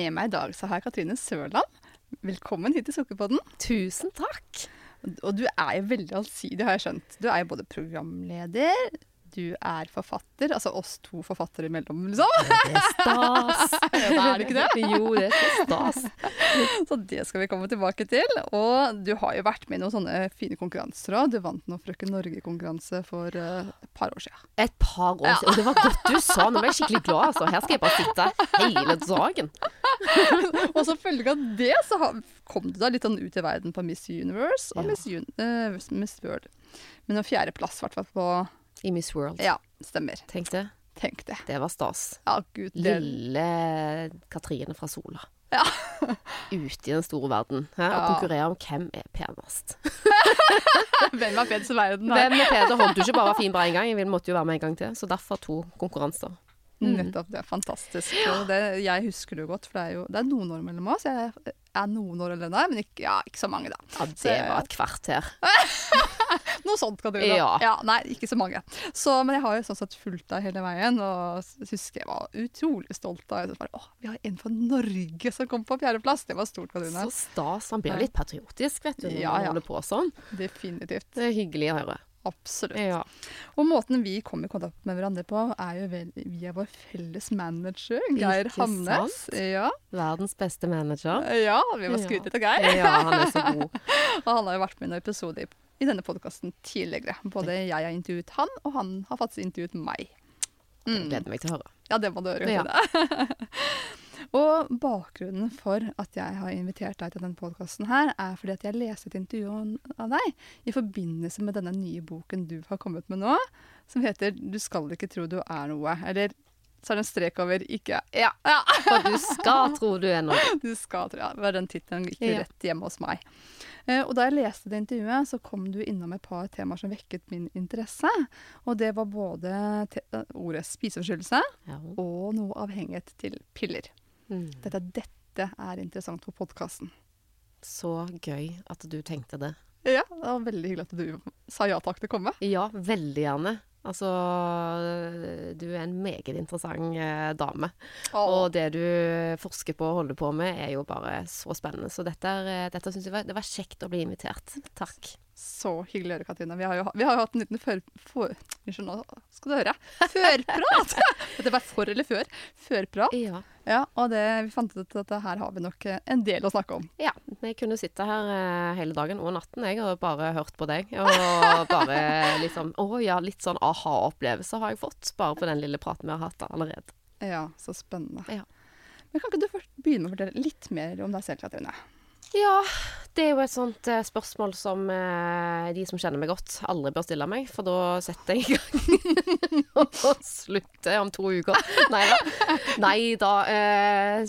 Med meg i dag så har jeg Katrine Sørland. Velkommen hit til Sukkerpodden. Tusen takk. Og du er jo veldig allsidig, har jeg skjønt. Du er jo både programleder, du er forfatter. Altså oss to forfattere imellom, liksom. Det er stas. Ja, er det ikke det? Jo, det er stas. Så det skal vi komme tilbake til. Og du har jo vært med i noen sånne fine konkurranser òg. Du vant noen Frøken Norge-konkurranse for eh, et par år siden. Et par år siden. Og det var godt du sa. Nå ble jeg skikkelig glad. Altså. Her skal jeg bare sitte hele dagen. Og som følge av det så kom du da litt sånn ut i verden på Miss Universe og Ja. Miss, Un uh, Miss World. Men en fjerdeplass, i hvert fall på I Miss World. Ja, stemmer. Tenk det. Tenk det. Det var stas. Ja, gud. Det, Lille Katrine fra Sola. Ja. Ute i den store verden. Ja Og konkurrere om hvem er penest. hvem er penest i verden? her? Hvem er pen? Holdt jo ikke bare fin bare én gang. Jeg måtte jo være med en gang til. Så derfor to konkurranser. Mm. Nettopp. Det er fantastisk. Og det, jeg husker det jo godt, for det er jo det er noen år mellom oss. Jeg er noen år eller noe men ikke, ja, ikke så mange, da. Ja, det var et kvarter. Noe sånt kan du da. Ja. Nei, ikke så mange. Så, men jeg har jo sånn sett fulgt deg hele veien, og husker jeg var utrolig stolt av jeg bare, Å, vi har en fra Norge som kom på fjerdeplass! Det var stort, Katrine. Så stas. Han blir jo litt patriotisk, vet du, når Ja, ja. holder på sånn. Definitivt. Det er hyggelig å høre. Absolutt. Ja. Og måten vi kom i kontakt med hverandre på, er jo vel via vår felles manager, Geir Ikke Hamnes. Ja, Verdens beste manager. ja, vi må skryte til Geir. Ja, han er så god. Og han har jo vært med i noen episoder i denne podkasten tidligere. Både jeg har intervjuet han, og han har faktisk intervjuet meg. Jeg gleder meg til å høre. Ja, det må du høre. Ja. Og bakgrunnen for at jeg har invitert deg til denne podkasten er fordi at jeg leste et intervju av deg i forbindelse med denne nye boken du har kommet med nå, som heter 'Du skal ikke tro du er noe'. Eller så er det en strek over 'ikke'. Ja, ja. For du skal tro du er noe. Du skal, tro, ja. Det var den tittelen gikk rett hjemme hos meg. Eh, og da jeg leste det intervjuet, så kom du innom et par temaer som vekket min interesse. Og det var både eh, ordet spiseforstyrrelse Ja. og noe avhengighet til piller. Mm. Dette, dette er interessant for podkasten. Så gøy at du tenkte det. Ja, det var veldig hyggelig at du sa ja takk til å komme. Ja, veldig gjerne. Altså, du er en meget interessant eh, dame. Og det du forsker på og holder på med, er jo bare så spennende. Så dette, er, eh, dette syns jeg var, det var kjekt å bli invitert. Takk. Så hyggelig å høre, Katrine. Vi har jo, vi har jo hatt en liten før... For, unnskyld, nå skal du høre. Førprat! Dette var for eller før. Førprat. Ja. Ja, og det, vi fant ut at her har vi nok eh, en del å snakke om. ja. Jeg kunne sitte her eh, hele dagen og natten, jeg, og bare hørt på deg. Og bare liksom Å ja, litt sånn aha-opplevelse har jeg fått, bare på den lille praten vi har hatt allerede. Ja, så spennende. Ja. Men kan ikke du først begynne med å fortelle litt mer om deg selv, Katrine? Ja, det er jo et sånt eh, spørsmål som eh, de som kjenner meg godt, aldri bør stille meg, for da setter jeg i gang og slutter om to uker. Nei da. Nei da. Eh,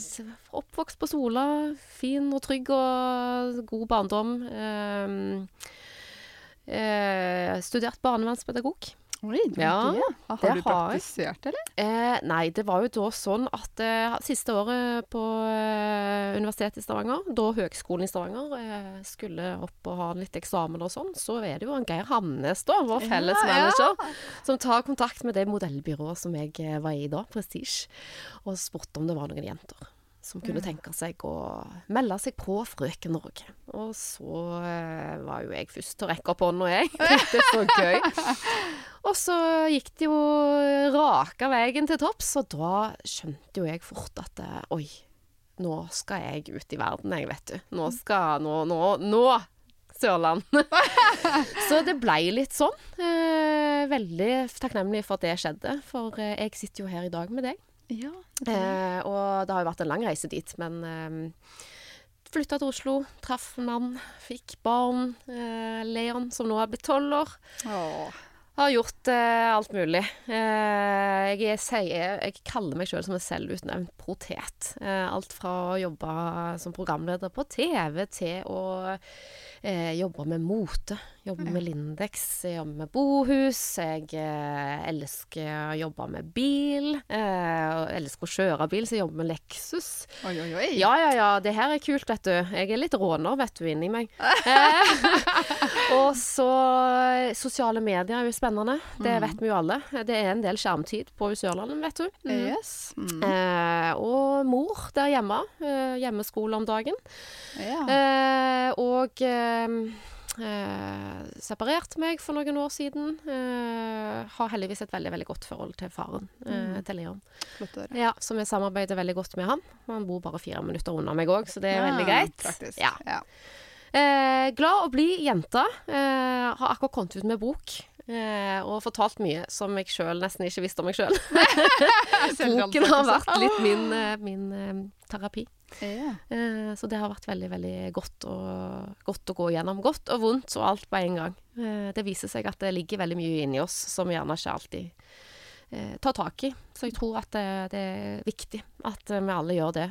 oppvokst på Sola. Fin og trygg og god barndom. Eh, eh, studert barnevernspedagog. Oi, det Ja, det. Har det du har praktisert, eller? Eh, nei, det var jo da sånn at eh, siste året på eh, Universitetet i Stavanger, da Høgskolen i Stavanger eh, skulle opp og ha litt eksamen og sånn, så er det jo en Geir Hamnes, da, vår felles Ja, ja. manager, som tar kontakt med det modellbyrået som jeg eh, var i da, Prestige, og spurte om det var noen jenter. Som kunne tenke seg å melde seg på Frøken Norge. Og så eh, var jo jeg først til å rekke opp hånda, jeg. Tenkte så gøy. Og så gikk det jo raka veien til topps, og da skjønte jo jeg fort at eh, oi, nå skal jeg ut i verden, jeg, vet du. Nå skal Nå, nå, nå! Sørland. så det blei litt sånn. Eh, veldig takknemlig for at det skjedde, for jeg sitter jo her i dag med deg. Ja. Eh, og det har jo vært en lang reise dit, men eh, flytta til Oslo, traff mann, fikk barn. Eh, Leon, som nå har blitt tolv år. Åh. Har gjort eh, alt mulig. Eh, jeg, er, sier, jeg kaller meg sjøl som en selvutnevnt protet. Eh, alt fra å jobbe som programleder på TV til å eh, jobbe med mote. Jobbe med Lindex, jeg jobber med bohus. Jeg eh, elsker å jobbe med bil. Eh, og elsker å kjøre bil, så jeg jobber med Lexus. Oi, oi, oi. Ja, ja, ja. Det her er kult, vet du. Jeg er litt råner, vet du, inni meg. Eh, og så Sosiale medier er jo spennende. Det Mm. vet vi jo alle. Det er en del skjermtid på Sørlandet, vet du. Mm. Yes. Mm. Eh, og mor der hjemme. Eh, hjemmeskole om dagen. Ja. Eh, og eh, eh, separerte meg for noen år siden. Eh, har heldigvis et veldig veldig godt forhold til faren, eh, Mm. til Leon. Ja, Så vi samarbeider veldig godt med han. Han bor bare fire minutter unna meg òg, så det er veldig greit. Ja. Ja. Eh, glad å bli jente. Eh, har akkurat kommet ut med bok. Eh, og fortalt mye som jeg sjøl nesten ikke visste om meg sjøl. Boken har vært litt min, eh, min eh, terapi. Ja. Eh, så det har vært veldig, veldig godt å, godt å gå gjennom. Godt og vondt og alt på en gang. Eh, det viser seg at det ligger veldig mye inni oss som vi gjerne ikke alltid eh, tar tak i. Så jeg tror at det, det er viktig at vi alle gjør det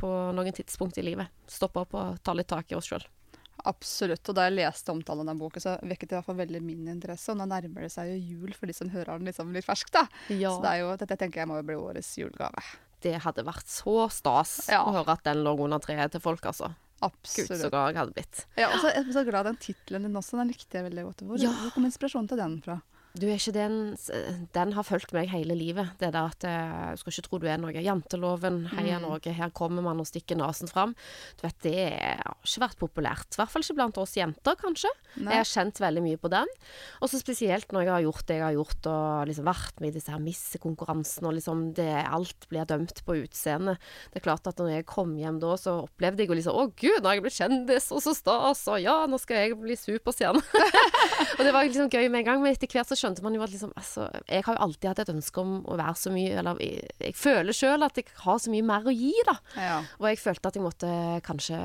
på noen tidspunkt i livet. Stoppe opp og ta litt tak i oss sjøl. Absolutt. Og da jeg leste omtalen av den boken, så vekket det i hvert fall veldig min interesse. Og nå nærmer det seg jo jul for de som hører den liksom litt ferskt, da. Ja. Så det er jo, dette tenker jeg må jo bli årets julegave. Det hadde vært så stas Ja. å høre at den lå under treet til folk, altså. Gud, så Absolutt. glad jeg hadde blitt. Ja, og så er jeg så glad den tittelen din også. Den likte jeg veldig godt. Hvor, Ja. hvor kom inspirasjonen til den fra? Du er ikke den Den har fulgt meg hele livet. Det der at eh, Du skal ikke tro du er noe. Janteloven, heia Mm. Norge, her kommer man og stikker nesen fram. Du vet, det har ikke vært populært. I hvert fall ikke blant oss jenter, kanskje. Nei. Jeg har kjent veldig mye på den. Og så spesielt når jeg har gjort det jeg har gjort, og liksom vært med i disse her missekonkurransene, og liksom det Alt blir dømt på utseendet. Det er klart at når jeg kom hjem da, så opplevde jeg jo liksom Å gud, nå har jeg blitt kjendis, og så stas, og ja, nå skal jeg bli superstjerne. og det var liksom gøy med en gang, men etter hvert så skjønte man jo at liksom Altså, jeg har jo alltid hatt et ønske om å være så mye Eller jeg, jeg føler sjøl at jeg har så mye mer å gi, da. Ja. Og jeg følte at jeg måtte kanskje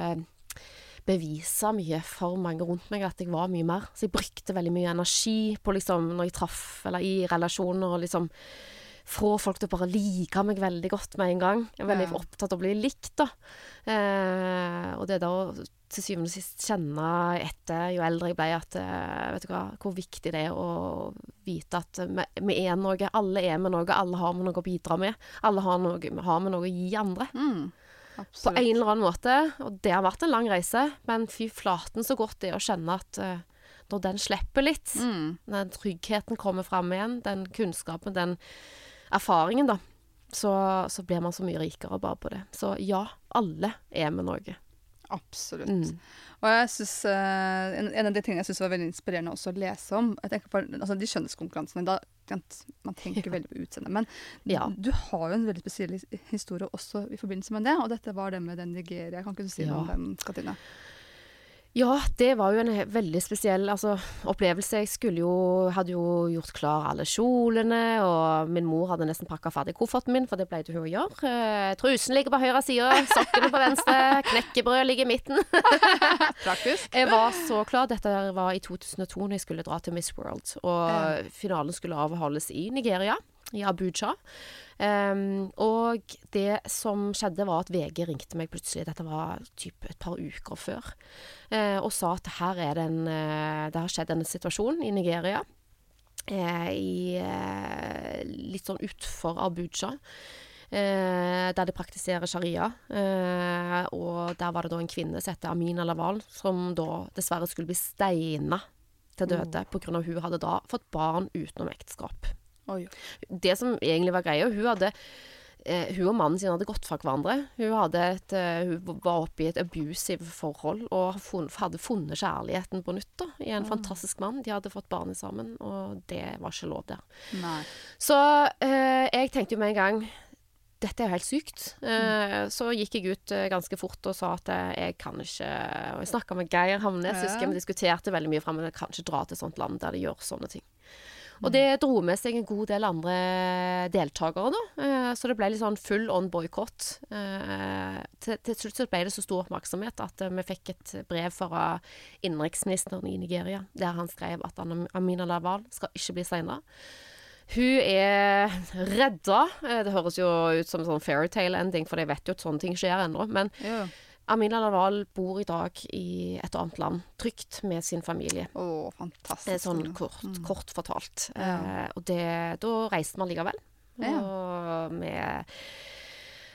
bevise mye for mange rundt meg at jeg var mye mer. Så jeg brukte veldig mye energi på liksom når jeg traff, eller i relasjoner, og liksom få folk til å bare like meg veldig godt med en gang. Jeg er veldig Ja. opptatt av å bli likt, da. Eh, og det da å til syvende og sist kjenne etter jo eldre jeg ble, at eh, vet du hva, hvor viktig det er å vite at vi, vi er noe. Alle er med noe, alle har med noe å bidra med. Alle har, noe, har med noe å gi andre. Mm. På en eller annen måte. Og det har vært en lang reise, men fy flaten så godt det er å kjenne at uh, når den slipper litt, Mm. den tryggheten kommer fram igjen, den kunnskapen, den erfaringen, da, så, så blir man så mye rikere bare på det. Så ja, alle er med noe. Absolutt. Mm. Og jeg synes, eh, en, en av de tingene jeg syns var veldig inspirerende også å lese om jeg tenker på, altså De skjønnhetskonkurransene da, Man tenker veldig på utseendet. Men Ja. du har jo en veldig spesiell historie også i forbindelse med det. Og dette var det med den Nigeria. Kan ikke du si noe om den, Katrine? Ja, det var jo en veldig spesiell altså, opplevelse. Jeg skulle jo, hadde jo gjort klar alle kjolene, og min mor hadde nesten pakka ferdig kofferten min, for det pleide hun å gjøre. Eh, trusen ligger på høyre side, sokkene på venstre, knekkebrød ligger i midten. Praktisk. Jeg var så klar. Dette var i 2002 når jeg skulle dra til Miss World. Og finalen skulle avholdes i Nigeria, i Abuja. Um, og det som skjedde, var at VG ringte meg plutselig, dette var typ et par uker før, uh, og sa at her er det en uh, Det har skjedd en situasjon i Nigeria. Uh, i, eh, litt sånn utfor Abuja. Eh, der de praktiserer sharia. Eh, og der var det da en kvinne som heter Amina Laval, som da dessverre skulle bli steina til døde på grunn av hun hadde da fått barn utenom ekteskap. Oi. Det som egentlig var greia, hun hadde eh, hun og mannen sin hadde gått fra hverandre. Hun, et, eh, hun var oppe i et abusive forhold og funnet, hadde funnet kjærligheten på nytt da, i en fantastisk mann. De hadde fått barn sammen, og det var ikke lov der. Nei. Så eh, jeg tenkte jo med en gang dette er jo helt sykt. Mm. så gikk jeg ut eh, ganske fort og sa at eh, jeg kan ikke Og jeg snakka med Geir Hamnes, Ja. husker jeg vi diskuterte veldig mye Men Jeg kan ikke dra til et sånt land der de gjør sånne ting. Og det dro med seg en god del andre deltakere, da. Eh, så det ble litt sånn full on boikott. Eh, til, til slutt så ble det så stor oppmerksomhet at eh, vi fikk et brev fra innenriksministeren i Nigeria, der han skrev at Amina Laval skal ikke bli signa. Hun er redda. Det høres jo ut som en sånn fairytale-ending, for jeg vet jo at sånne ting skjer ennå. Men Ja. Amina Laval bor i dag i et annet land, trygt med sin familie. Å, fantastisk. Det er sånn kort, Mm. kort fortalt. Ja. Eh, og det, da reiste vi likevel. Ja. Og vi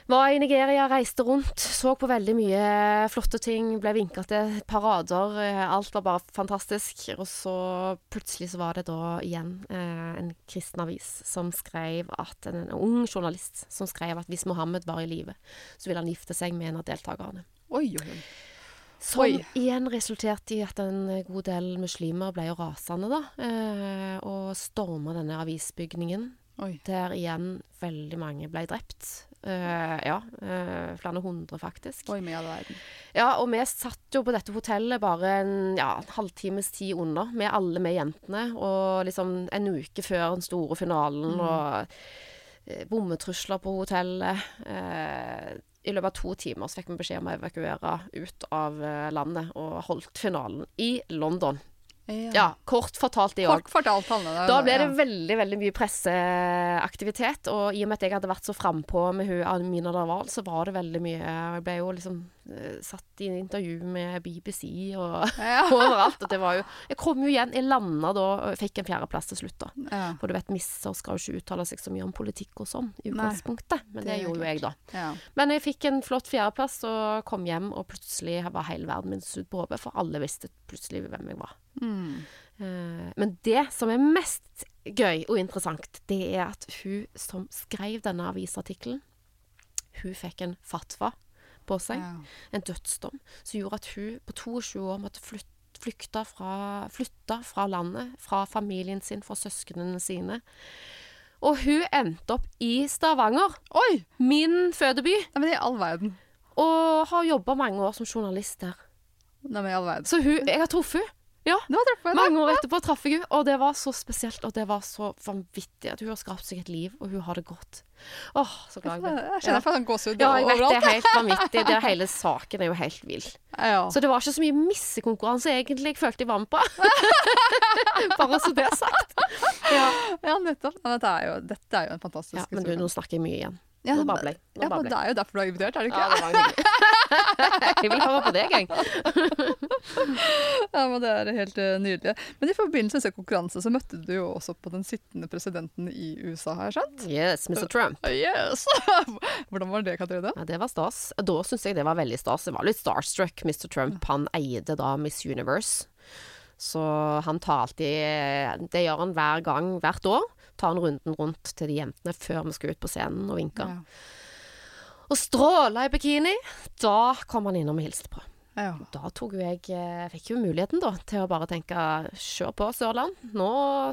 var i Nigeria, reiste rundt, så på veldig mye flotte ting, ble vinka til parader. eh, Alt var bare fantastisk. Og så plutselig så var det da igjen eh, en kristen avis som skrev at en, en ung journalist som skrev at hvis Mohammed var i live, så ville han gifte seg med en av deltakerne. Oi, oi. Som Oi. igjen resulterte i at en god del muslimer ble jo rasende, da. Eh, og storma denne avisbygningen, Oi. der igjen veldig mange ble drept. Eh, ja, eh, flere hundre faktisk. Oi, mye av verden. Ja, og vi satt jo på dette hotellet bare en, ja, halvtimes tid unna, med alle med jentene. Og liksom en uke før den store finalen, og bommetrusler bombetrusler på hotellet. Eh, I løpet av to timer så fikk vi beskjed om å evakuere ut av eh, landet, og holdt finalen i London. Ja, kort fortalt det òg. Da ble det ja. veldig veldig mye presseaktivitet. Og i og med at jeg hadde vært så frampå med hun Amina Darwal, så var det veldig mye Jeg ble jo liksom satt i en intervju med BBC og Ja. overalt. Og det var jo Jeg kom jo igjen. Jeg landa da og fikk en fjerdeplass til slutt, da. Ja. For du vet, misser skal jo ikke uttale seg så mye om politikk og sånn i utgangspunktet. Men det det, gjorde jo jeg, da. ja. Men jeg fikk en flott fjerdeplass og kom hjem, og plutselig var hele verden min snudd på hodet, for alle visste plutselig hvem jeg var. Mm. Eh, men det som er mest gøy og interessant, det er at hun som skrev denne avisartikkelen, hun fikk en fatwa på seg, en dødsdom, som gjorde at hun på 22 år måtte flytte flykta fra, flytta fra landet, fra familien sin, fra søsknene sine. Og hun endte opp i Stavanger, Oi! min fødeby, Nei, men i all verden. og har jobba mange år som journalist der. Nei, men i all verden. Så hun Jeg har truffet henne. Ja. Jeg. Mange år etterpå traff jeg henne, og det var så spesielt, og det var så vanvittig at hun har skapt seg et liv, og hun har det godt. Åh, så glad jeg ble. Jeg kjenner for en gåsehud Ja, jeg vet det er helt vanvittig. Det hele saken er jo helt vill. Ja. Så det var ikke så mye missekonkurranse egentlig jeg følte jeg var med på. Bare så det er sagt. Ja, ja, nettopp. Dette, er jo, dette er jo en fantastisk ja men du, nå snakker jeg mye igjen. Ja, Nå babler jeg. Ja, men det er jo derfor du har invitert, er det ikke? Ja, det var hyggelig. Jeg vil høre på deg, gang. Ja, men Det er helt eh, nydelig. Men i forbindelse med konkurranse så møtte du jo også på den sittende presidenten i USA, har jeg skjønt? Yes, Mr. Trump. Yes! Hvordan var det, Katrine? Ja, det var stas. Da syns jeg det var veldig stas. Jeg var litt starstruck. Mr. Trump han eide da Miss Universe. Så han tar alltid Det gjør han hver gang, hvert år. Tar en runden rundt til de jentene før vi skal ut på scenen og vinke. Ja. Og stråla i bikini. Da kom han innom og hilste på. Ja. Da tok jo jeg eh, Fikk jo muligheten, da, til å bare tenke Kjør på, Sørland. Nå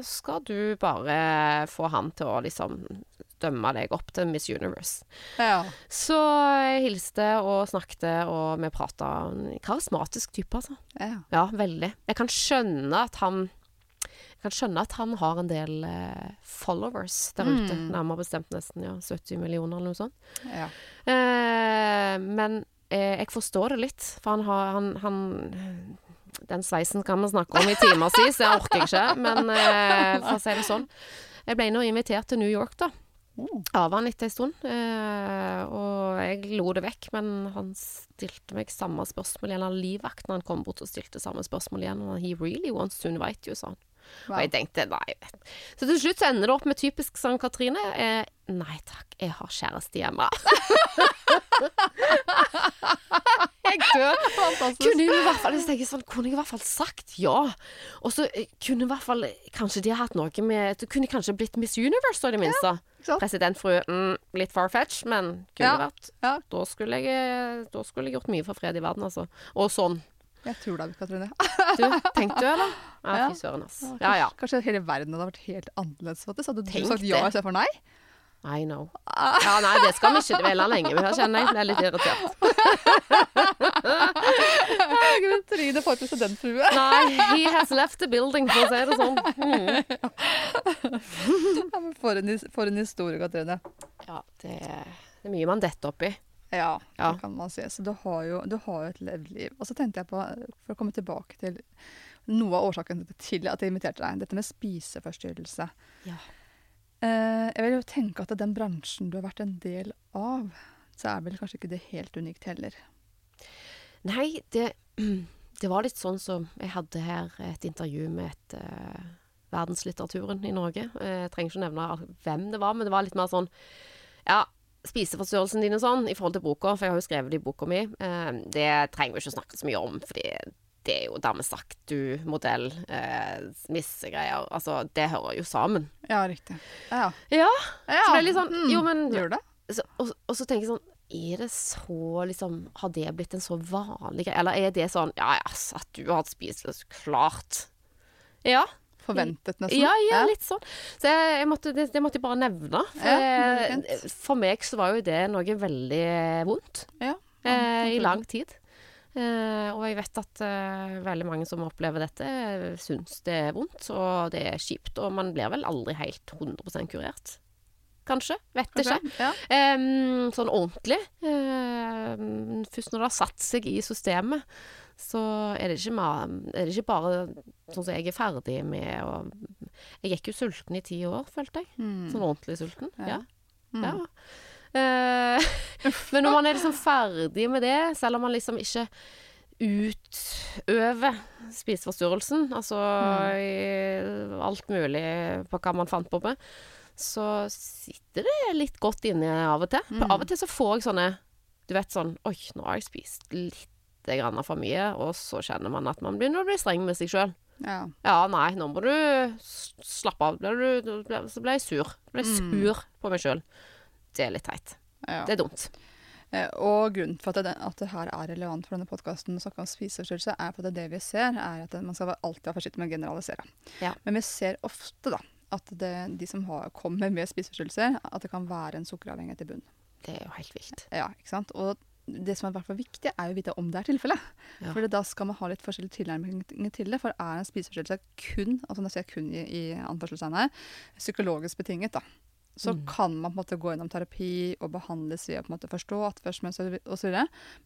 skal du bare få han til å liksom dømme deg opp til Miss Universe. ja. Så jeg hilste og snakket, og vi prata. Karismatisk type, altså. ja. Ja, veldig. Jeg kan skjønne at han kan skjønne at han har en del eh, followers der ute. Mm. Nærmere bestemt nesten ja, 70 millioner eller noe sånt. ja. Eh, men eh, jeg forstår det litt, for han har han, han Den sveisen kan vi snakke om i timer si, så jeg orker ikke. Men eh, for å si det sånn. Jeg ble nå invitert til New York, da. Mm. Av han etter en stund. Eh, og jeg lo det vekk, men han stilte meg samme spørsmål igjen. Han livvakten han kom bort og stilte samme spørsmål igjen. Og he really wants to invite you, sa han. Wow. Og jeg tenkte nei. Så til slutt så ender det opp med typisk sånn Katrine. Eh, nei takk, jeg har kjæreste hjemme. jeg dør. Fantastisk. Kunne jeg i hvert fall, så tenker sånn, kunne jeg i hvert fall sagt ja. Og så eh, kunne i hvert fall Kanskje de hatt noe med Det kunne kanskje blitt Miss Universe, da, i det minste. Ja? Presidentfrue mm, litt far-fetch, men kunne Ja. vært Ja, da skulle, jeg, eh, da skulle jeg gjort mye for fred i verden, altså. Og sånn. Jeg tror deg, Katrine. Du, tenkte du, eller? Ja, Ja. fy søren, ass. Ja, Ja, ja. Kanskje hele verden hadde vært helt annerledes. faktisk. Hadde du Tenk sagt ja istedenfor nei? I know. Ja, nei, det skal vi ikke dvele lenge ved, kjenner jeg. Ble litt irritert. Trine får presidentfrue. Nei, he has left the building, for å si det sånn. Mm. Ja, for, en, for en historie, Katrine. Ja, det, det er mye man detter oppi. Ja, Ja. det kan man si. Så du har jo, du har jo et levd liv. Og så tenkte jeg på, for å komme tilbake til noe av årsaken til at jeg inviterte deg, dette med spiseforstyrrelse. Ja. Eh, jeg vil jo tenke at den bransjen du har vært en del av, så er vel kanskje ikke det helt unikt heller. Nei, det, det var litt sånn som Jeg hadde her et intervju med et eh, verdenslitteraturen i Norge. Eh, Jeg trenger ikke nevne hvem det var, men det var litt mer sånn Ja, spiseforstyrrelsen din og sånn i forhold til boka, for jeg har jo skrevet det i boka mi. Eh, det trenger vi ikke snakke så mye om, fordi det er jo dermed sagt, du, modell, eh, missegreier. Altså, det hører jo sammen. Ja, riktig. Ja. Ja, ja. så det er litt sånn Mm, Jo, men Gjør det? så, og, og så tenker jeg sånn Er det så liksom Har det blitt en så vanlig greie? Eller er det sånn Ja, ja, at du har spist det, klart. Ja. Forventet, nesten? Ja, ja, litt sånn. Så jeg, jeg måtte, det, det måtte jeg bare nevne. For, er eh, for meg så var jo det noe veldig vondt Ja, eh, i lang tid. Eh, og jeg vet at eh, veldig mange som opplever dette, syns det er vondt, og det er kjipt. Og man blir vel aldri helt 100% kurert. Kanskje. Vet okay, ikke. Ja. Eh, sånn ordentlig. Først når det har satt seg i systemet, så er det ikke, er det ikke bare sånn som jeg er ferdig med å Jeg gikk jo sulten i ti år, følte jeg. Mm. Sånn ordentlig sulten. Ja. Ja. Mm. ja. Uh, men når man er liksom ferdig med det, selv om man liksom ikke utøver spiseforstyrrelsen, altså i alt mulig på hva man fant på med, så sitter det litt godt inne av og til. Mm. av og til så får jeg sånne Du vet sånn Oi, nå har jeg spist litt grann for mye, og så kjenner man at man begynner å bli streng med seg sjøl. Ja. Ja, nei, nå må du slappe av. Ble du, ble- så ble jeg sur. Ble Mm. sur på meg sjøl. Det er litt teit. ja. Det er dumt. Eh, Og grunnen for at det, at det her er relevant for denne podkasten, er for at det vi ser, er at man skal alltid være forsiktig med å generalisere. Ja. Men vi ser ofte da, at det, de som har, kommer med spiseforstyrrelser, at det kan være en sukkeravhengighet i bunn. Det er jo helt vilt. Ja, ikke sant? Og det som er hvert fall viktig, er jo å vite om det er tilfellet. Ja. For da skal man ha litt forskjellige tilnærminger til det. For er en spiseforstyrrelse kun, altså nå sier jeg kun i, i anførselstegn psykologisk betinget, da, så Mm. kan man på en måte gå gjennom terapi og behandles ved å på en måte forstå atferdsmønster osv.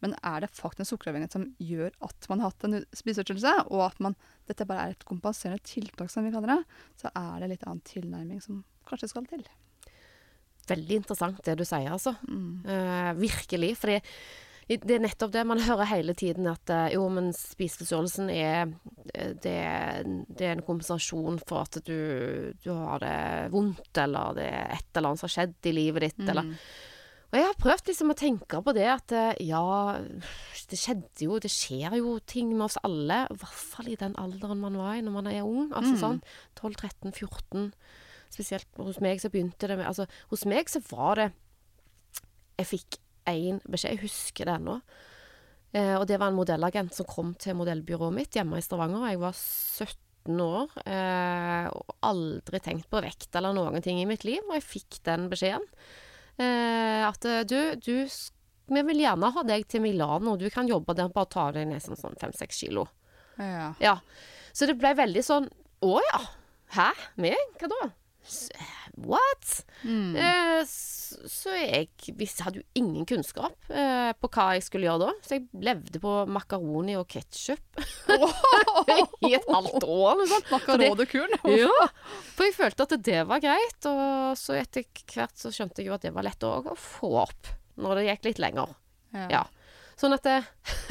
Men er det faktisk en sukkeravhengighet som gjør at man har hatt en spiseforstyrrelse, og at man, dette bare er et kompenserende tiltak, som vi kaller det, så er det litt annen tilnærming som kanskje skal til. Veldig interessant det du sier, altså. Mm. Uh, virkelig. For det, er nettopp det. Man hører hele tiden at eh, jo, men spiseforstyrrelsen er det, det er en kompensasjon for at du, du har det vondt, eller det er et eller annet som har skjedd i livet ditt, eller Mm. Og jeg har prøvd liksom å tenke på det at eh, ja, det skjedde jo, det skjer jo ting med oss alle. I hvert fall i den alderen man var i når man er ung. Altså Mm. sånn 12-13-14. Spesielt hos meg så begynte det med Altså, hos meg så var det Jeg fikk én beskjed, jeg husker det ennå. Eh, og det var en modellagent som kom til modellbyrået mitt hjemme i Stavanger. Jeg var 17 år eh, og aldri tenkt på vekt eller noen ting i mitt liv. Og jeg fikk den beskjeden. Eh, at eh, du, du vi vil gjerne ha deg til Milano, du kan jobbe der, bare ta deg ned som sånn fem-seks kilo. Ja. Ja. Så det ble veldig sånn Å ja. Hæ? Meg? Hva da? What? Mm. Eh, så jeg visste, hadde jo ingen kunnskap eh, på hva jeg skulle gjøre da. Så jeg levde på makaroni og ketsjup i et halvt år. Liksom. Makaronekuren. Ja, for jeg følte at det var greit, og så etter hvert så skjønte jeg jo at det var lett å, få opp når det gikk litt lenger. Ja. Sånn at det,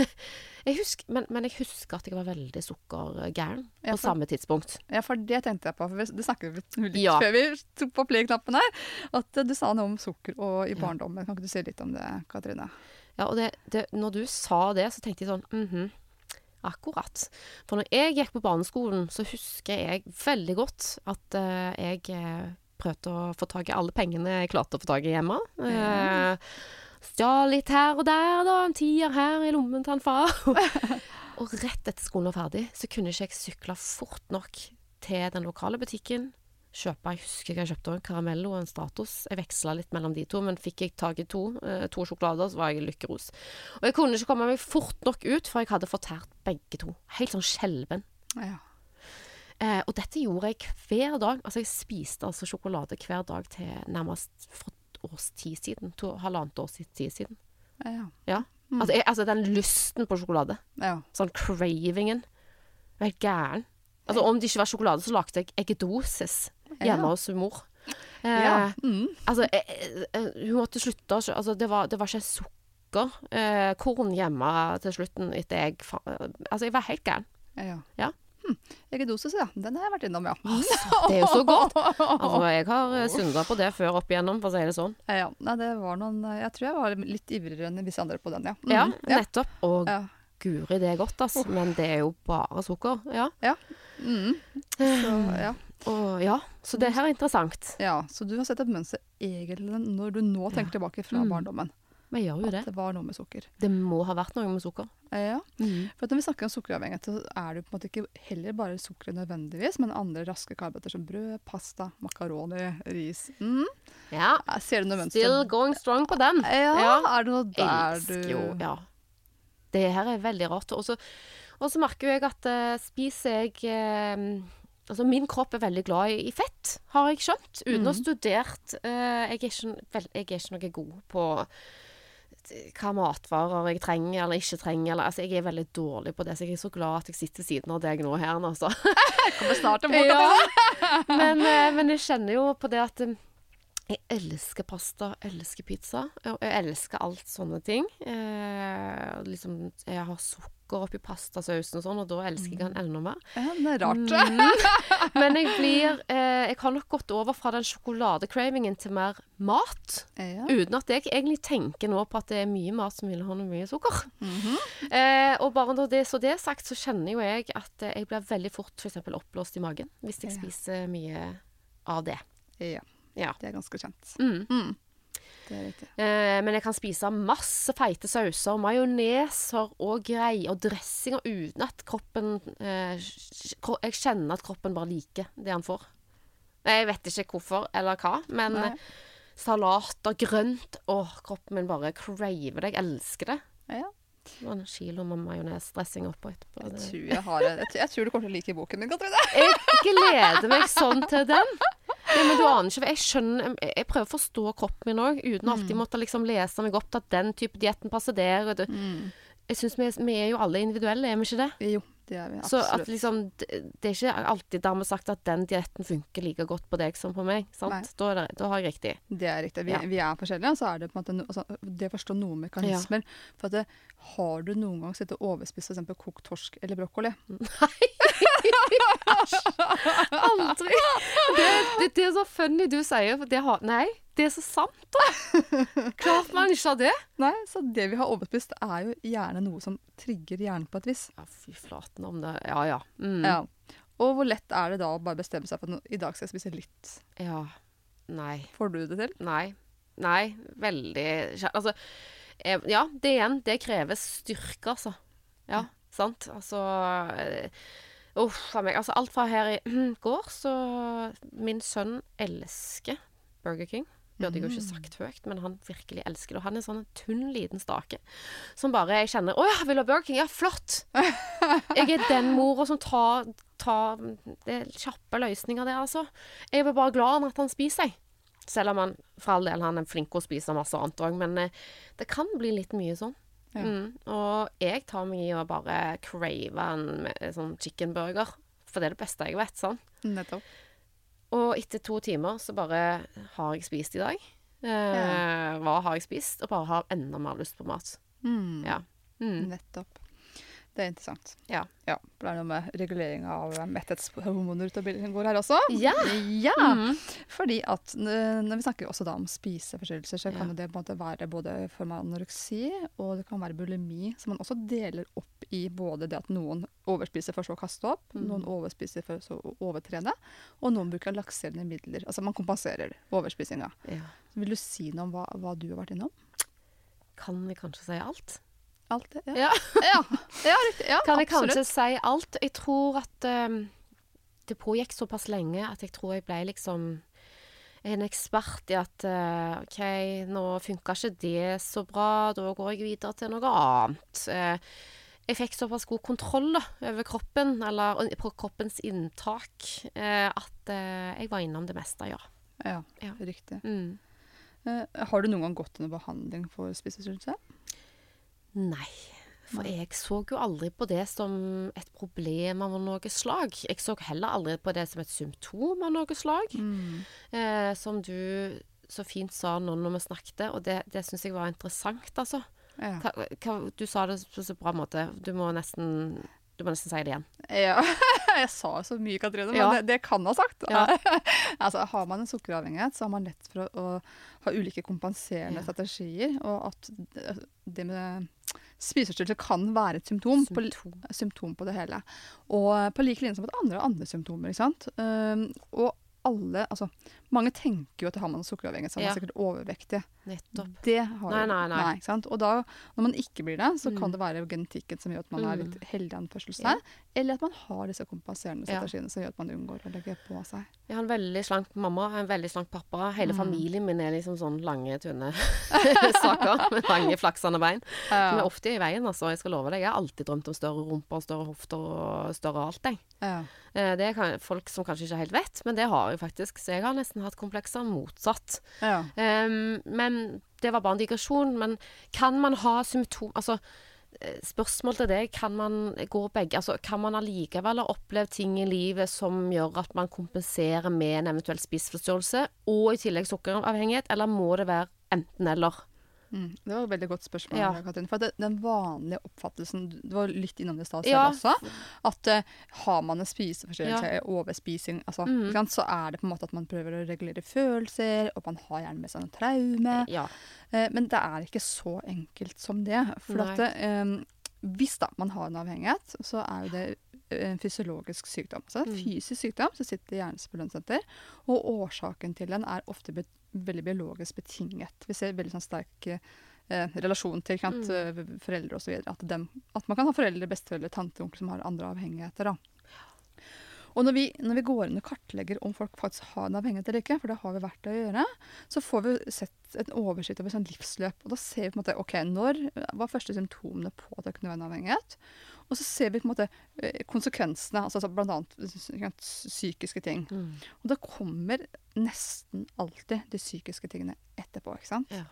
jeg husker, men, men jeg husker at jeg var veldig sukkergæren Ja, på samme tidspunkt. Ja, for det tenkte jeg på. For det snakket vi litt Ja. før vi tok på play-knappen her. At eh, du sa noe om sukker og i barndommen. Kan ikke du si litt om det, Katrine? Ja, og det, det, når du sa det, så tenkte jeg sånn mhm, akkurat. For når jeg gikk på barneskolen, så husker jeg veldig godt at uh, jeg eh, prøvde å få tak i alle pengene jeg klarte å få tak i hjemme. Eh, Stjal litt her og der, da. En tier her i lommen til han far. og rett etter skolen var ferdig, så kunne ikke jeg sykle fort nok til den lokale butikken, kjøpe Jeg husker jeg kjøpte en Caramello og en Stratos. Jeg veksla litt mellom de to, men fikk jeg tak i to, eh, to sjokolader, så var jeg lykkeros. Og jeg kunne ikke komme meg fort nok ut, for jeg hadde fortært begge to. Helt sånn skjelven. Ja. Eh, og dette gjorde jeg hver dag. Altså, jeg spiste altså sjokolade hver dag til nærmest et års tid siden. To, halvannet års tid siden. Ja. Ja. Altså, jeg, altså, den lysten på sjokolade. ja. Sånn cravingen. Jeg var helt gæren. Altså, om det ikke var sjokolade, så lagde jeg eggedosis hjemme Ja. hos mor. Eh, ja. Mm. Altså, jeg, jeg, hun måtte slutte Altså, det var, det var ikke sukker. Eh, korn hjemme til slutten etter jeg Altså, jeg var helt gæren. ja. Ja. Hm. Eggedosis, ja. Den har jeg vært innom, ja. Det er jo så godt. Altså, jeg har eh, synda på det før opp igjennom, for å si det sånn. Ja, Nei, det var noen Jeg tror jeg var litt ivrigere enn visse andre på den, ja. Mm. Ja, ja. nettopp. Og ja. guri, det er godt, altså. Men det er jo bare sukker. Ja. Mm. Så, ja. Og ja, så det her er interessant. ja. Så du har sett et mønster egentlig når du nå tenker tilbake fra Mm. barndommen. Vi gjør jo At det. det var noe med sukker. Det må ha vært noe med sukker. Ja. For at når vi snakker om sukkeravhengighet, så er det på en måte ikke heller bare sukkeret nødvendigvis, men andre raske karbohydrater som brød, pasta, makaroni, ris. Mm. Ja. Ser du noe mønster? Still going strong på den. Ja, Ja. er det noe der elsker du jo Ja. Det her er veldig rart. Og så merker jeg at uh, spiser jeg uh, Altså, min kropp er veldig glad i, i fett, har jeg skjønt. Uten å ha Mhm. studert. Uh, jeg, er ikke, vel, jeg er ikke noe god på eh, hva matvarer jeg trenger eller ikke trenger. Eller, altså, jeg er veldig dårlig på det, så jeg er så glad at jeg sitter ved siden av deg nå her. Altså. kommer snart tilbake Ja. Men, eh, men jeg kjenner jo på det at eh, jeg elsker pasta, elsker pizza. Og jeg elsker alt sånne ting. Eh, liksom, jeg har sukker oppi pastasausen og sånn, og da elsker jeg den enda mer. Ja, det er rart. Mm. Men jeg blir eh, Jeg har nok gått over fra den sjokoladecravingen til mer mat. Ja. Uten at jeg egentlig tenker nå på at det er mye mat som inneholder mye sukker. Mhm. Eh, og bare når det, så det er sagt, så kjenner jo jeg at jeg blir veldig fort f.eks. oppblåst i magen hvis jeg Ja. spiser mye av det. ja. Ja. Det er ganske kjent. Mm. Mm. Det er riktig. Eh, men jeg kan spise masse feite sauser, majoneser og greier og dressinger uten at kroppen eh, Jeg kjenner at kroppen bare liker det han får. Jeg vet ikke hvorfor eller hva, men Nei. salater, grønt Å, kroppen min bare craver det. Jeg elsker det. Ja. Og En kilo med majonesdressing oppå etterpå. Jeg tror, jeg, har, jeg, jeg tror du kommer til å like boken min, Katrine. Jeg gleder meg sånn til den. Ja, men du aner ikke, jeg skjønner Jeg, prøver å forstå kroppen min òg, uten alltid måtte liksom lese meg opp til at den type dietten passer der. Og det, jeg synes vi, vi er jo alle individuelle, er vi ikke det? Jo, det er vi Så at absolutt. liksom Det det er ikke alltid dermed sagt at den dietten funker like godt på deg som på meg. Sant? Da, det, da har jeg riktig. Det er riktig. Vi, Ja. vi er forskjellige, og så er det på en måte altså, det å forstå noen mekanismer. For at det, har du noen gang sittet og overspist f.eks. kokt torsk eller brokkoli? Nei! Aldri! Det, det, det er så funny du sier, for det har Nei, det er så sant, da. Klart man ikke har det. Nei, så det vi har overspist er jo gjerne noe som trigger hjernen på et vis. Ja, fy flaten om det. Ja, ja. Mm. Ja. Og hvor lett er det da å bare bestemme seg for at i dag skal jeg spise litt? Ja. Nei. Får du det til? Nei. Nei. Veldig. Altså, eh, ja, det igjen. Det kreves styrke, altså. Ja, sant? Altså eh, Uff a meg. Altså, alt fra her i går, så Min sønn elsker Burger King. Burde jeg jo ikke sagt høyt, men han virkelig elsker det. Og han er sånn en tynn, liten stake som bare jeg kjenner Å ja, vil du ha Burger King? Ja, flott! Jeg er den mora som tar, tar Det er kjappe løsninger, der, altså. Jeg er bare glad for at han spiser, jeg. Selv om han for all del han er flink til å spise masse annet òg, men eh, det kan bli litt mye sånn. Ja. Mm. Og jeg tar meg i å bare crave en sånn chicken burger, for det er det beste jeg vet, sånn. Nettopp. Og etter to timer så bare har jeg spist i dag. Eh, Ja. Hva har jeg spist? Og bare har enda mer lyst på mat. Mm. Ja. Mm. Nettopp. Det er interessant. Ja. ja. Det er noe med regulering av metthetshormoner ute av bildet som går her også. Ja. Ja. Mm. Fordi at når vi snakker også da om spiseforstyrrelser, så kan det på en måte være både i form av anoreksi og det kan være bulimi, som man også deler opp i både det at noen overspiser for så å kaste opp, Mm. noen overspiser for så å overtrene, og noen bruker lakserende midler. Altså man kompenserer overspisinga. ja. Vil du si noe om hva, hva du har vært innom? Kan vi kanskje si alt? Alt det? Ja, Ja. ja. riktig. Ja, Kan jeg absolutt. kanskje si alt? Jeg tror at um, det pågikk såpass lenge at jeg tror jeg ble liksom en ekspert i at uh, OK, nå funka ikke det så bra, da går jeg videre til noe annet. Uh, jeg fikk såpass god kontroll da, over kroppen, eller på kroppens inntak, uh, at jeg var innom det meste, ja. Ja, Ja. riktig. Mm. Har du noen gang gått under behandling for spiseforstyrrelse? Nei. For jeg så jo aldri på det som et problem av noe slag. Jeg så heller aldri på det som et symptom av noe slag. Mm. Eh, som du så fint sa nå når vi snakket, og det, det syns jeg var interessant, altså. Ja. Hva, hva, du sa det på så bra måte. Du må nesten, du må nesten si det igjen. ja. jeg sa så mye, Katrine, men Ja. det, det kan ha sagt. Ja. altså, har man en sukkeravhengighet, så har man lett for å, å ha ulike kompenserende strategier. Og at det med spiseforstyrrelse kan være et symptom, På, Symptom. symptom på det hele. Og på lik linje som at andre har andre symptomer. ikke sant? Uh, og alle, altså, mange tenker jo at har man sukkeravhengighet, så er man Ja. sikkert overvektig. Nettopp. Det har Nei, nei, nei. sant? Og da, når man ikke blir det, så kan Mm. det være genetikken som gjør at man er Mm. litt heldig i anførselstegn. Eller at man har disse kompenserende Ja. som gjør at man unngår å legge på seg. Jeg har en veldig slank mamma, og en veldig slank pappa. Hele Mm. familien min er liksom sånn lange, tynne saker med lange, flaksende bein. Som er ofte i veien, altså. Jeg skal love deg. Jeg har alltid drømt om større rumper, større hofter og større alt, jeg. Ja. Eh, Det er folk som kanskje ikke helt vet, men det har jeg faktisk. Så jeg har nesten hatt komplekser motsatt. Ja. Um, men det var bare en digresjon. Men kan man ha symptom... Altså, eh, spørsmål til deg. Kan man gå begge Altså, kan man allikevel ha opplevd ting i livet som gjør at man kompenserer med en eventuell spiseforstyrrelse, og i tillegg sukkeravhengighet, eller må det være enten-eller? Mm. Det var et veldig godt spørsmål, Ja. Katrin. For det, den vanlige oppfattelsen Du var litt innom det i stad Ja. også. At uh, har man en spiseforstyrrelse, overspising, altså, mm. sant, så er det på en måte at man prøver å regulere følelser, og man har gjerne med seg noe traume. Ja. Uh, men det er ikke så enkelt som det. For at uh, hvis da man har en avhengighet, så er jo det eh, en fysiologisk sykdom. Så det er en Mm. fysisk sykdom som sitter i hjernens belønningssenter. Og årsaken til den er ofte veldig biologisk betinget. Vi ser veldig sånn sterk eh, relasjon til ikke Mm. eh, foreldre osv. At, dem- at man kan ha foreldre, besteforeldre, tante, onkel som har andre avhengigheter. da. Og når vi, når vi går inn og kartlegger om folk faktisk har en avhengighet eller ikke, for det har vi vært å gjøre, så får vi sett en oversikt over sånn livsløp. Og da ser vi på en måte ok, når var første symptomene på at det kunne være en avhengighet. Og så ser vi på en måte eh, konsekvensene, altså bl.a. psykiske ting. Mm. Og da kommer nesten alltid de psykiske tingene etterpå. ikke sant? Ja.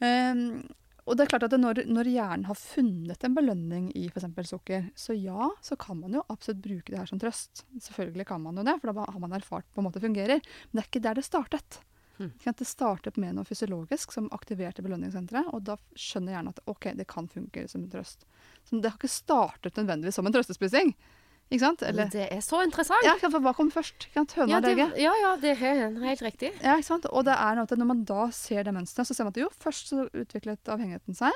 Um, og det er klart at når, når hjernen har funnet en belønning i f.eks. sukker, så ja, så kan man jo absolutt bruke det her som trøst. Selvfølgelig kan man jo det, for da har man erfart på en måte fungerer. Men det er ikke der det startet. Hmm. Det startet med noe fysiologisk som aktiverte belønningssenteret, og da skjønner hjernen at ok, det kan fungere som en trøst. Så det har ikke startet nødvendigvis som en trøstespising. Ikke sant? Eller, Det er så interessant. ja, for hva kom først? Høna ja, det, egget? ja, ja, det er helt riktig. Ja, ikke sant? Og det er noe at når man da ser det mønsteret, så ser man at jo, først så utviklet avhengigheten seg.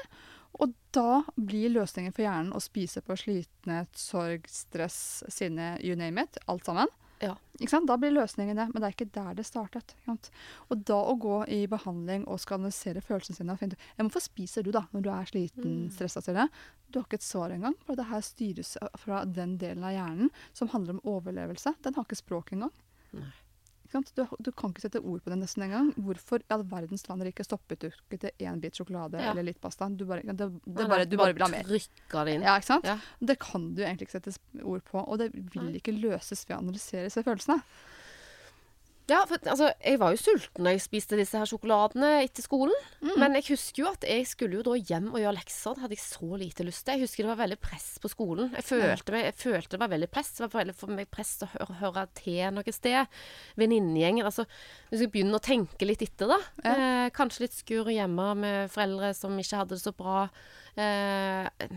Og da blir løsningen for hjernen å spise på slitenhet, sorg, stress, sinne, you name it. Alt sammen. Da blir løsningen det, men det er ikke der det startet. Og da å gå i behandling og skal analysere følelsene sine og finne ut ja, Hvorfor spiser du da, når du er sliten, Mm. stressa til det? Du har ikke et svar engang. For det her styres fra den delen av hjernen som handler om overlevelse. Den har ikke språk engang. Nei. Du, du kan ikke sette ord på det nesten engang. Hvorfor i all verdens land ikke stoppet du ikke til én bit sjokolade Ja. eller litt pasta? Du bare, det, det Nei, bare, du bare vil ha mer. Trykker det inn. Ja, ikke sant? Ja. Det kan du egentlig ikke sette ord på, og det vil ikke løses ved å analysere disse følelsene. Ja, for altså, jeg var jo sulten da jeg spiste disse her sjokoladene etter skolen. Mm. Men jeg husker jo at jeg skulle jo da hjem og gjøre lekser. Det hadde jeg så lite lyst til. Jeg husker det var veldig press på skolen. Jeg følte, meg, jeg følte det var veldig press. Det var veldig for meg press å høre, høre til noe sted. Venninnegjengen. Altså, hvis jeg begynner å tenke litt etter, da. Ja. Eh, kanskje litt skur hjemme med foreldre som ikke hadde det så bra. Eh,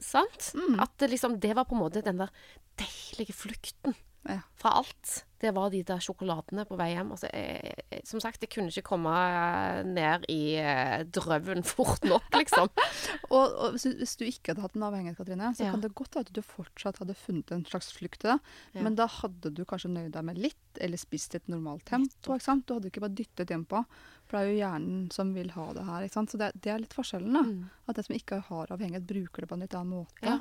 sant? Mm. At liksom Det var på en måte den der deilige flukten Ja. fra alt. Det var de der sjokoladene på vei hjem. Altså, jeg, jeg, som sagt, jeg kunne ikke komme eh, ned i eh, drøven fort nok, liksom. Og, og hvis, du, hvis du ikke hadde hatt en avhengighet, Katrine, så Ja. kan det godt være at du fortsatt hadde funnet en slags flukt til det. Ja. Men da hadde du kanskje nøyd deg med litt, eller spist et normalt tempo. ikke sant? Du hadde ikke bare dyttet hjempå. For det er jo hjernen som vil ha det her. ikke sant? Så det, det er litt forskjellen. da. Mm. At den som ikke har avhengighet, bruker det på en litt annen måte. Ja.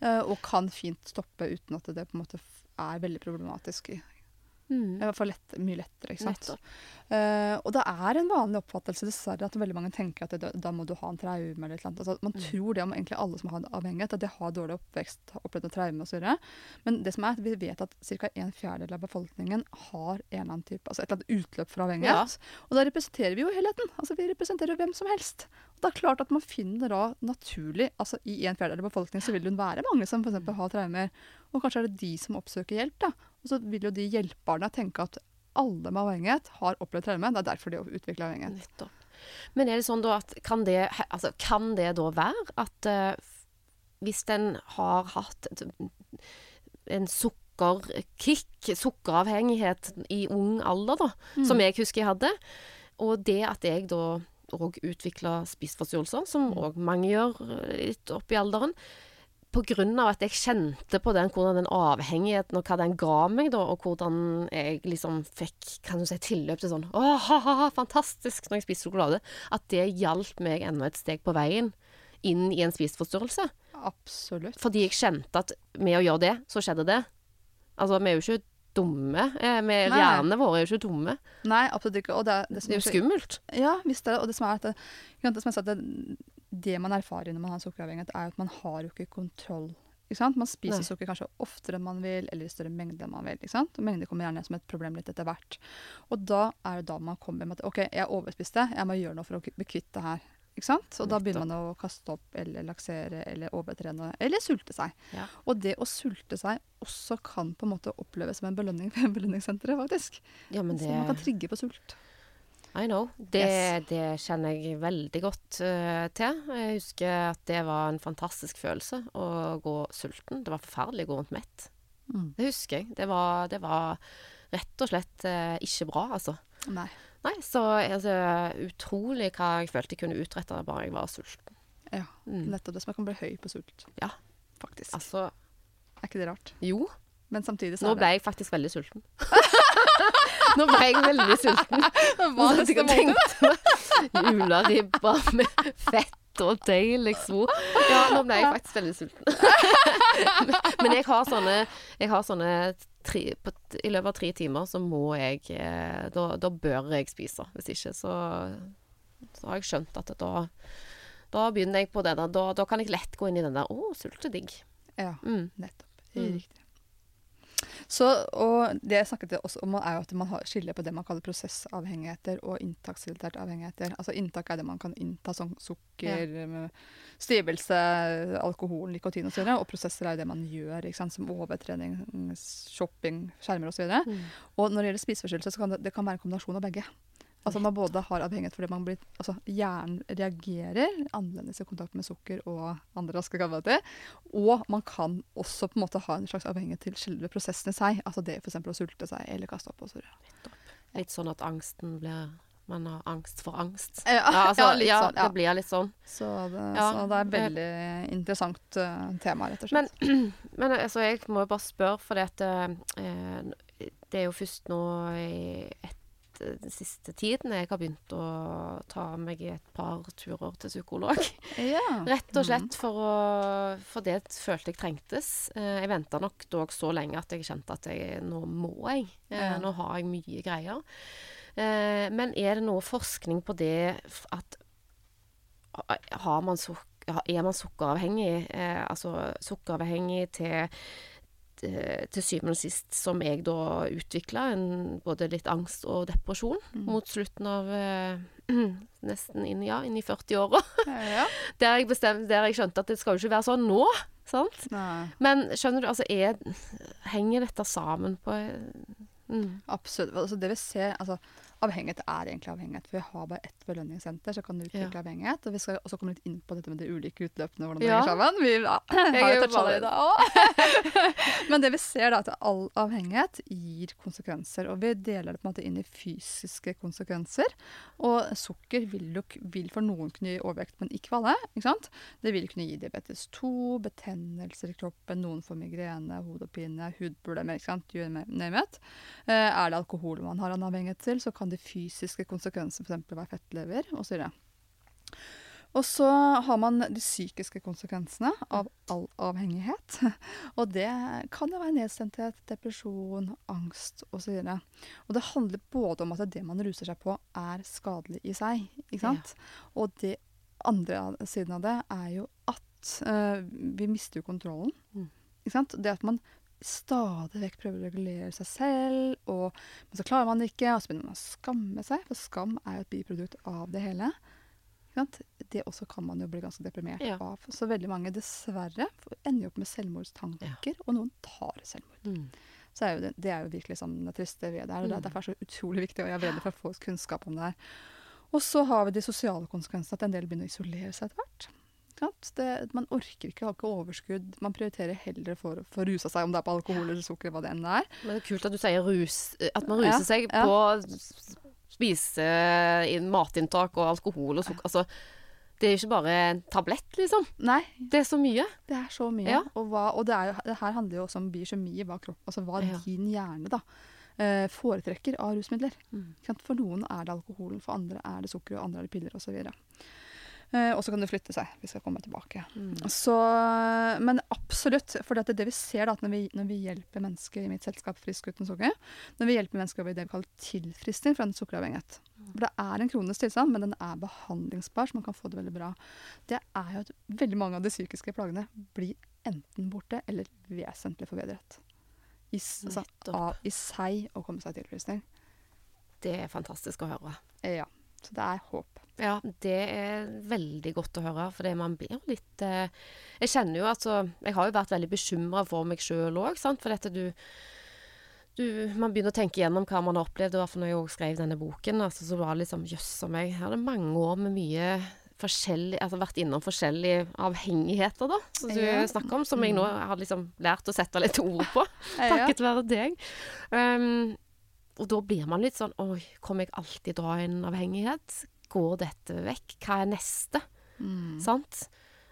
Eh, og kan fint stoppe uten at det på en måte er veldig problematisk. Mm. I hvert fall lett, mye lettere. ikke sant? Eh, og det er en vanlig oppfattelse dessverre at veldig mange tenker at det, da, må du ha en traume. eller annet. Altså, man Mm. tror det om egentlig alle som har avhengighet, at de har dårlig oppvekst, har opplevd noe traume osv. Men det som er, at vi vet at ca. en fjerdedel av befolkningen har en eller annen type, altså et eller annet utløp for avhengighet. Og da representerer vi jo helheten. Altså Vi representerer hvem som helst. Og det er klart at man finner da naturlig altså I en fjerdedel av befolkningen så vil det være mange som f.eks. har traumer. Og kanskje er det de som oppsøker hjelp. da. Og så vil jo de hjelperne tenke at alle med avhengighet har opplevd traume. Det er derfor de utvikler avhengighet. Nettopp. Men er det sånn da at kan det, altså, kan det da være at uh, hvis en har hatt en sukkerkick, sukkeravhengighet i ung alder, da, Mm. som jeg husker jeg hadde, og det at jeg da òg utvikla spiseforstyrrelser, som òg mange gjør eh, litt opp i alderen, på grunn av at jeg kjente på den, hvordan den avhengigheten og hva den ga meg, da, og hvordan jeg liksom fikk kan du si, tilløp til sånn Å, ha, ha, ha, fantastisk når jeg spiste sjokolade. At det hjalp meg enda et steg på veien inn i en spiseforstyrrelse. Absolutt. Fordi jeg kjente at med å gjøre det, så skjedde det. Altså, vi er jo ikke dumme. Eh. Hjernene våre er jo ikke dumme. Nei, absolutt ikke. Og det, er- det Det er jo skummelt. Ja, visst er det. Og det som er at det, det, som jeg sa, det, det man erfarer når man har sukkeravhengighet, er at man har jo ikke kontroll. Ikke sant? Man spiser Nei. sukker kanskje oftere enn man vil, eller i større mengde enn man vil. Ikke sant? Og mengde kommer gjerne som et problem litt etter hvert. Og da er det da man kommer med at OK, jeg overspiste, jeg må gjøre noe for å bli kvitt det her. Ikke sant? Og da begynner man å kaste opp eller laksere eller overtrene eller sulte seg. Ja. Og det å sulte seg også kan på en måte oppleves som en belønning ved belønningssenteret, faktisk. Ja, men Så man kan trigge på sult. I know. Det, Yes. det kjenner jeg veldig godt uh, til. Jeg husker at det var en fantastisk følelse å gå sulten. Det var forferdelig å gå rundt mett. Mm. Det husker jeg. Det var, det var rett og slett uh, ikke bra, altså. Nei. Nei, så altså, utrolig hva jeg følte jeg kunne utrette bare jeg var sulten. Ja, Mm. nettopp det som jeg kan bli høy på sult. Ja. Faktisk. Altså, Er ikke det rart? jo. Men samtidig så Nå er ble jeg faktisk veldig sulten. Nå ble jeg veldig sulten. det Hva hadde jeg tenkt meg? Juleribba med fett og deilig svor. Ja, nå ble jeg faktisk veldig sulten. Men jeg har sånne, jeg har sånne tre, på, I løpet av tre timer så må jeg eh, da, da bør jeg spise. Hvis ikke så, så har jeg skjønt at da da begynner jeg på det der. Da, da kan jeg lett gå inn i den der 'Å, oh, er digg'. Ja, Mm. nettopp. Mm. Riktig. Så, og det jeg snakket også om, er jo at man har skiller på det man kaller prosessavhengigheter og inntaksrelaterte avhengigheter. Altså inntak er det man kan innta, som sukker, ja. stivelse, alkohol, nikotin osv. Og, og prosesser er jo det man gjør, som overtrening, shopping, skjermer osv. Og, Mm. og når det gjelder spiseforstyrrelser, så kan det, det kan være en kombinasjon av begge. Altså Man både har avhengighet fordi man blir, altså hjernen reagerer annerledes i kontakt med sukker og andre raske karbohydrater. Og man kan også på en måte ha en slags avhengighet til selve prosessen i seg. Altså det f.eks. å sulte seg eller kaste opp osv. Litt sånn at angsten blir Man har angst for angst. Ja, Ja, altså, ja, ja, sånn. Det blir litt sånn. Så, det, så det er et veldig interessant uh, tema, rett og slett. Men altså, jeg må jo bare spørre, for det, at, eh, det er jo først nå i et, den siste tiden jeg har begynt å ta meg et par turer til psykolog. ja. Rett og slett for å For det følte jeg trengtes. Eh, jeg venta nok dog så lenge at jeg kjente at jeg, nå må jeg. Eh, Ja. Nå har jeg mye greier. Eh, men er det noe forskning på det at har man er man sukkeravhengig, eh, altså sukkeravhengig til til til syvende og sist, som jeg da utvikla, både litt angst og depresjon Mm. mot slutten av eh, Nesten inn, ja, inn i 40-åra. ja. Der jeg der jeg skjønte at det skal jo ikke være sånn nå. Sant? Nei, Men skjønner du, altså er, henger dette sammen på mm. absolutt. Altså det vi ser, altså Avhengighet er egentlig avhengighet. For vi har bare ett belønningssenter som kan utvikle avhengighet. Og vi skal også komme litt inn på dette med de ulike utløpene, hvordan det Ja. henger sammen. Vi ja, Jeg har er jo i dag òg. Men det vi ser, da, er at all avhengighet gir konsekvenser. Og vi deler det på en måte inn i fysiske konsekvenser. Og sukker vil, jo, vil for noen kunne gi overvekt, men ikke for alle. ikke sant? Det vil kunne gi diabetes 2, betennelser i kroppen, noen får migrene, hodepine, hudproblemer. ikke sant? You name it. Eh, er det alkohol man har en avhengighet til, så kan de fysiske konsekvensene f.eks. være fettlever osv. Og så har man de psykiske konsekvensene av all avhengighet. Og det kan jo være nedstemthet, depresjon, angst osv. Og, og det handler både om at det man ruser seg på, er skadelig i seg. ikke sant? Og det andre siden av det er jo at uh, vi mister jo kontrollen. Mm. Ikke sant? Det at man stadig vekk prøver å regulere seg selv, og, men så klarer man det ikke, og så begynner man å skamme seg, for skam er jo et biprodukt av det hele. Det også kan man jo bli ganske deprimert Ja. av. Så veldig mange dessverre ender jo opp med selvmordstanker, og noen tar selvmord. Mm. Så er det, det er jo virkelig sånn det triste ved det her. Er Mm. derfor er det så utrolig viktig, og jeg er veldig for å få kunnskap om det her. Og så har vi de sosiale konsekvensene, at en del begynner å isolere seg etter hvert. Det, man orker ikke, har ikke overskudd. Man prioriterer heller for å få rusa seg, om det er på alkohol eller sukker, hva det enn er. Men det er kult at du sier rus, at man Ja, ruser seg ja. på spise, matinntak og alkohol og sukker. Altså, det er jo ikke bare en tablett, liksom. Nei, Det er så mye. det er så mye. Ja. Og, hva, og det, er det her handler jo også om biokjemi, hva, kropp, altså hva Ja. din hjerne da, eh, foretrekker av rusmidler. Mm. For noen er det alkoholen, for andre er det sukker, og andre er det piller osv. Eh, og så kan det flytte seg. Vi skal komme tilbake. Mm. Så, men absolutt. For det, det vi ser da, når vi, når vi hjelper mennesker i mitt selskap Frisk uten sukker, når vi hjelper mennesker over i det vi kaller tilfristing fra en sukkeravhengighet For det er en kronisk tilstand, men den er behandlingsbar, så man kan få det veldig bra. Det er jo at veldig mange av de psykiske plagene blir enten borte eller vesentlig forbedret. I, altså, av, I seg å komme seg til tilfristing. Det er fantastisk å høre. Ja. Så det er håp. Ja, det er veldig godt å høre, for det man blir litt eh, Jeg kjenner jo altså Jeg har jo vært veldig bekymra for meg sjøl òg, sant, for dette du du, man begynner å tenke gjennom hva man har opplevd. Og når jeg skrev denne boken. Altså, så var det liksom Jøss a meg. Jeg hadde mange år med mye forskjellig Altså vært innom forskjellige avhengigheter, da. Som du Ja. snakker om. Som jeg nå har liksom lært å sette litt ord på. Takket være deg. Um, og da blir man litt sånn Oi, kommer jeg alltid dra en avhengighet? Går dette vekk? Hva er neste? Mm. Sant?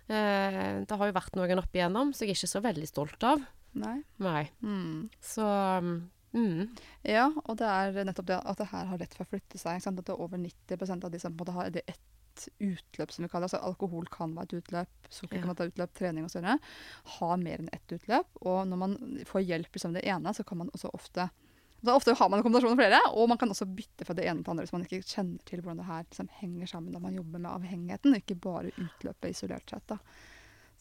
Eh, det har jo vært noen opp igjennom, så jeg er ikke så veldig stolt av. Nei. Nei. Mm. Så mm, Ja, og det er nettopp det at det her har lett for å flytte seg. At det er over 90% av de som på har det ett utløp, som vi kaller det. Altså, alkohol kan være et utløp, sukker kan være et utløp, trening osv. Har mer enn ett utløp. Og når man får hjelp liksom, det ene, så kan man også ofte da ofte har man en kombinasjon av flere, og man kan også bytte fra det ene til det andre hvis man ikke kjenner til hvordan det her liksom, henger sammen når man jobber med avhengigheten, ikke bare utløpet isolert sett. Da.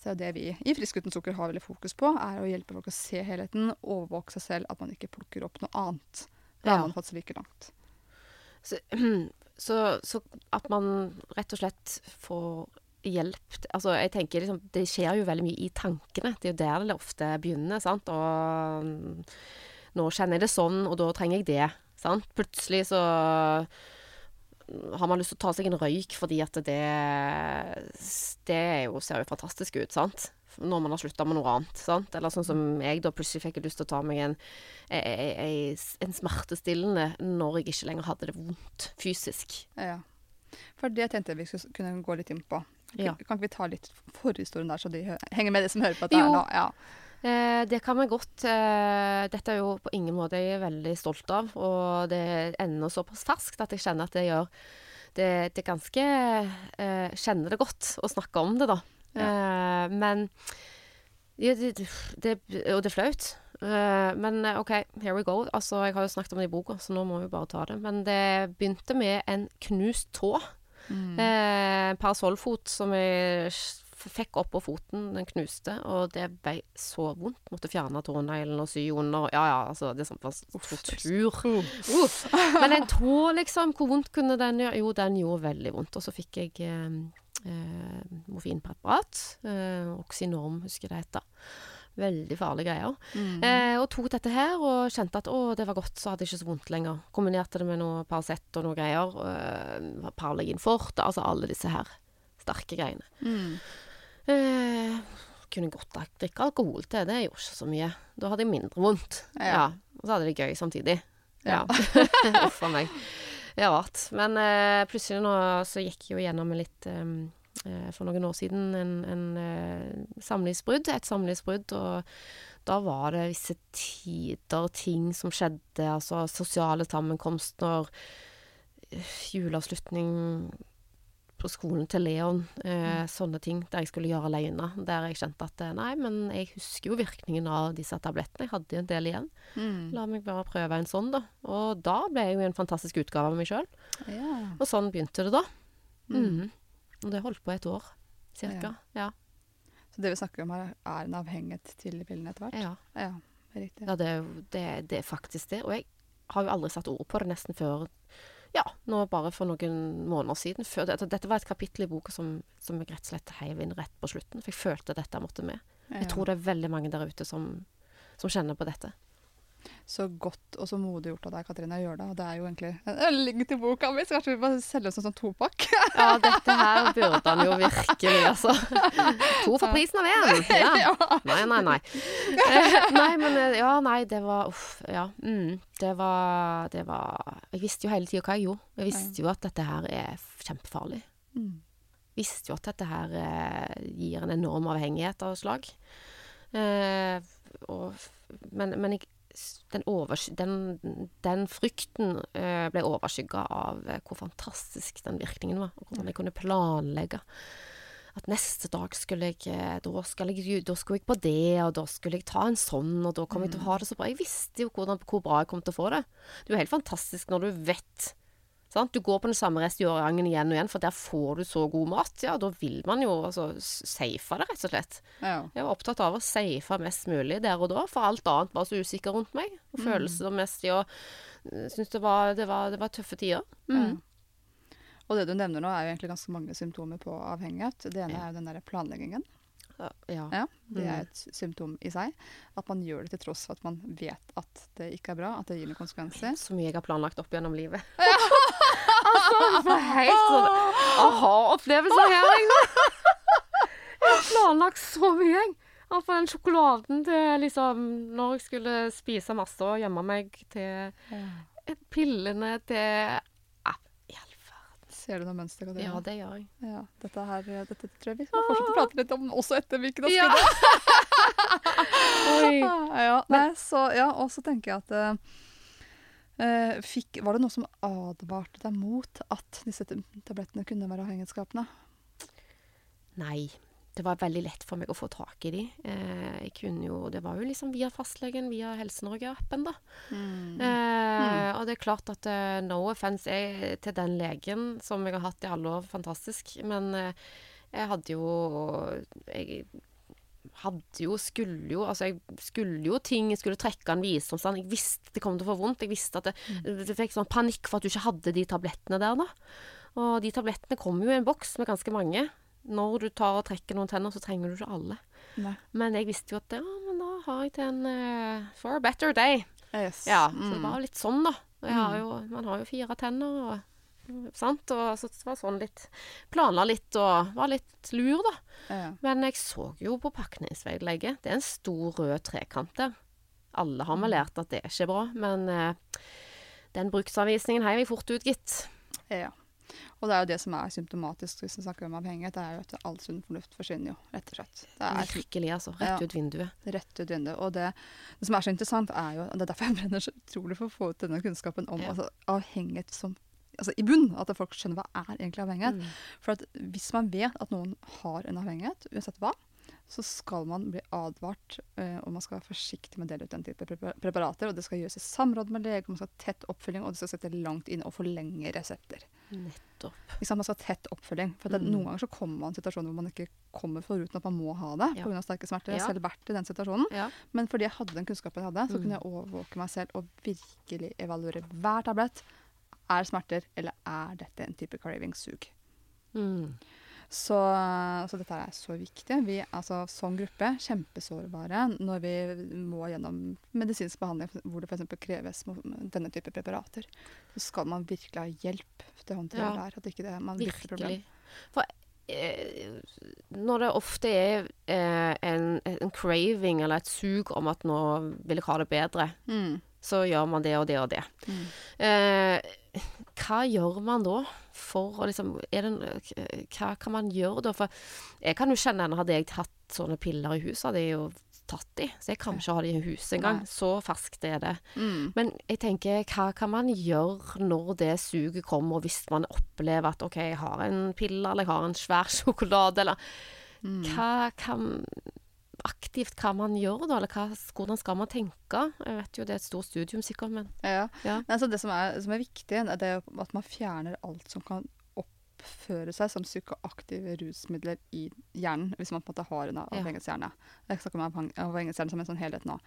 Så det vi i Frisk uten sukker har veldig fokus på, er å hjelpe folk å se helheten, overvåke seg selv, at man ikke plukker opp noe annet. Da Ja. har man fått slike like langt. så, så, så at man rett og slett får hjelp Altså, jeg tenker liksom Det skjer jo veldig mye i tankene. Det er jo der det ofte begynner, sant. Og nå kjenner jeg det sånn, og da trenger jeg det. Sant? Plutselig så har man lyst til å ta seg en røyk fordi at det Det er jo, ser jo fantastisk ut, sant. Når man har slutta med noe annet. sant? Eller sånn som jeg da plutselig fikk lyst til å ta meg en, ei- ei- en smertestillende når jeg ikke lenger hadde det vondt fysisk. Ja. For det tenkte jeg vi skulle kunne gå litt inn på. Kan, Ja. kan ikke vi ta litt forhistorien der, så de henger med, de som hører på dette Jo. her nå? Ja. Eh, det kan vi godt. Eh, dette er jo på ingen måte jeg er veldig stolt av, og det er ennå såpass ferskt at jeg kjenner at det gjør Det, det er ganske eh, Kjenner det godt å snakke om det, da. Eh, men ja, det, det, Og det er flaut. Eh, men eh, OK, here we go. Altså, jeg har jo snakket om det i boka, så nå må vi bare ta det. Men det begynte med en knust tå. Mm. Eh, parasollfot som jeg fikk opp på foten, den knuste, og det ble så vondt. Måtte fjerne tåneglen og sy under. Ja, ja, altså, det var sånn tortur. Uff. Men en tå, liksom, hvor vondt kunne den gjøre? Jo, den gjorde veldig vondt. Og så fikk jeg eh, eh, morfinpreparat. Eh, Oxynorm, husker jeg det heter. Veldig farlige greier. Mm. Eh, og tok dette her og kjente at å, det var godt, så hadde jeg ikke så vondt lenger. Kombinerte det med noe Paracet og noe greier. Eh, Parlegin Forte, altså alle disse her sterke greiene. Mm. Eh, kunne godt ha drikke alkohol til, det gjorde ikke så mye. Da hadde jeg mindre vondt. Ja. Ja. Og så hadde jeg det gøy samtidig. Ja. Uff a meg. Det er rart. Men eh, plutselig nå så gikk jeg jo gjennom litt eh, eh, For noen år siden en, en eh, samlivsbrudd. Et samlivsbrudd. Og da var det visse tider, ting som skjedde. Altså sosiale sammenkomster, eh, juleavslutning på skolen til Leon. Eh, sånne ting der jeg skulle gjøre alene. Der jeg kjente at eh, nei, men jeg husker jo virkningen av disse tablettene. Jeg hadde en del igjen. Mm. La meg bare prøve en sånn, da. Og da ble jeg jo en fantastisk utgave av meg sjøl. Ja. Og sånn begynte det, da. Mm. Mhm. Og det holdt på et år, cirka. Ja. Så det vi snakker om her, er en avhengighet til pillene etter hvert? Ja, Ja, riktig. ja det, er det, det er faktisk det. Og jeg har jo aldri satt ord på det nesten før ja, nå bare for noen måneder siden. Før, dette, dette var et kapittel i boka som, som jeg rett og slett heiv inn rett på slutten. For jeg følte dette måtte med. Jeg tror det er veldig mange der ute som, som kjenner på dette. Så godt og så modig gjort av deg, Katrine, å gjøre det. Og det er jo egentlig en link til boka mi, så kanskje vi bare selger oss en sånn topakk. Ja, dette her burde han jo virkelig, altså. To for prisen av én! Ja. Nei, nei, nei. Eh, nei, men eh, Ja, nei, det var Uff, ja. Mm, det var Det var Jeg visste jo hele tida hva jeg gjorde. Jeg visste jo at dette her er kjempefarlig. Mm. Visste jo at dette her eh, gir en enorm avhengighet av slag. Eh, og, men, men jeg den, den, den frykten eh, ble overskygga av eh, hvor fantastisk den virkningen var, og hvordan jeg kunne planlegge. At neste dag skulle jeg eh, da, skulle jeg da skulle jeg på det, og da skulle jeg ta en sånn, og da kom jeg til å ha det så bra. Jeg visste jo hvordan, hvor bra jeg kom til å få det. Det er jo helt fantastisk når du vet sant? Du går på den samme restauranten igjen og igjen, for der får du så god mat. Ja, da vil man jo altså safe det, rett og slett. Ja. Jeg var opptatt av å safe mest mulig der og da, for alt annet var så usikker rundt meg. Og følelser mest i å Syns det var, det, det var tøffe tider. Mm. Og det du nevner nå, er jo egentlig ganske mange symptomer på avhengighet. Det ene Ja. er jo den derre planleggingen. Ja. ja. Ja, det Mm. er et symptom i seg. At man gjør det til tross for at man vet at det ikke er bra, at det gir noen konsekvenser. Så mye jeg har planlagt opp gjennom livet. altså, det var helt sånn aha-opplevelser her, jeg. Jeg har planlagt så mye, jeg. Alt fra den sjokoladen til liksom Når jeg skulle spise masse og gjemme meg, til pillene til ja, i all verden. Ser du noe mønster? Katrine? Ja, det gjør jeg. Ja, dette, her, dette tror jeg vi skal fortsette å prate litt om også etter hvilken Ja. Oi. ja, ja, og så tenker jeg at eh, eh, fikk, Var det noe som advarte deg mot at disse tablettene kunne være avhengighetsskapende? Nei. Det var veldig lett for meg å få tak i de. Eh, jeg kunne jo, det var jo liksom via fastlegen, via Helse-Norge-appen, da. Eh, Og det er klart at uh, no offence er til den legen som jeg har hatt i alle år, fantastisk. Men eh, jeg hadde jo Jeg hadde jo, skulle jo Altså, jeg skulle jo ting, jeg skulle trekke en visdomstann. Jeg visste det kom til å få vondt. Jeg visste at det, det fikk sånn panikk for at du ikke hadde de tablettene der, da. Og de tablettene kom jo i en boks med ganske mange. Når du tar og trekker noen tenner, så trenger du ikke alle. Nei. Men jeg visste jo at ja, men da har jeg til en uh, For a better day. Yes. Ja, så det Mm. var litt sånn, da. Har jo, man har jo fire tenner, og sant? Og så det var sånn litt Planla litt og var litt lur, da. Ja. Men jeg så jo på pakningsvedlegget. Det er en stor rød trekant der. Alle har vel lært at det er ikke bra, men eh, den bruksanvisningen heiv jeg fort ut, gitt. Ja. Og det er jo det som er symptomatisk hvis vi snakker om avhengighet, det er jo at all sunn fornuft forsvinner jo, rett og slett. Det er Virkelig, altså. Rett Ja. ut vinduet. rett ut vinduet. Og det, det som er så interessant, er jo og Det er derfor jeg brenner så utrolig for å få ut denne kunnskapen om Ja. altså, avhengighet som Altså i bunn, at folk skjønner hva er egentlig avhengighet. Mm. For at hvis man vet at noen har en avhengighet, uansett hva, så skal man bli advart, eh, og man skal være forsiktig med å dele ut den type preparater. Og det skal gjøres i samråd med lege, man skal ha tett oppfølging, og det skal sette langt inn og forlenge resepter. Nettopp. Ikke? Man skal ha tett oppfølging. For Mm. noen ganger så kommer man i situasjoner hvor man ikke kommer foruten at man må ha det Ja. pga. sterke smerter. Jeg har Ja. selv vært i den situasjonen. Ja. Men fordi jeg hadde den kunnskapen jeg hadde, så Mm. kunne jeg overvåke meg selv og virkelig evaluere hver tablett. Er smerter, eller er dette en type craving-sug? Mm. Så, så dette er så viktig. Vi altså, som gruppe kjempesårbare når vi må gjennom medisinsk behandling hvor det f.eks. kreves denne type preparater. Så skal man virkelig ha hjelp til å håndtere Ja. det her. At ikke det man virkelig. problem. For eh, når det ofte er eh, en, en craving eller et sug om at nå vil jeg ha det bedre, Mm. så gjør man det og det og det. Mm. Eh, hva gjør man da for å liksom det, Hva kan man gjøre da? For jeg kan jo kjenne henne, hadde jeg hatt sånne piller i huset, hadde jeg jo tatt de. så jeg kan ikke ha de i huset engang. Nei. Så ferskt er det. Mm. Men jeg tenker, hva kan man gjøre når det suget kommer, og hvis man opplever at OK, jeg har en pille, eller jeg har en svær sjokolade, eller Mm. hva kan Aktivt hva man gjør, da, eller hva, hvordan skal man tenke? Jeg vet jo det er et stort studium sikkert, men Ja. Ja. Nei, Altså det som er, som er viktig, er det at man fjerner alt som kan oppføre seg som psykoaktive rusmidler i hjernen, hvis man på en måte har en avhengighetshjerne. Jeg snakker om avheng- avhengighetshjerne som en sånn helhet nå.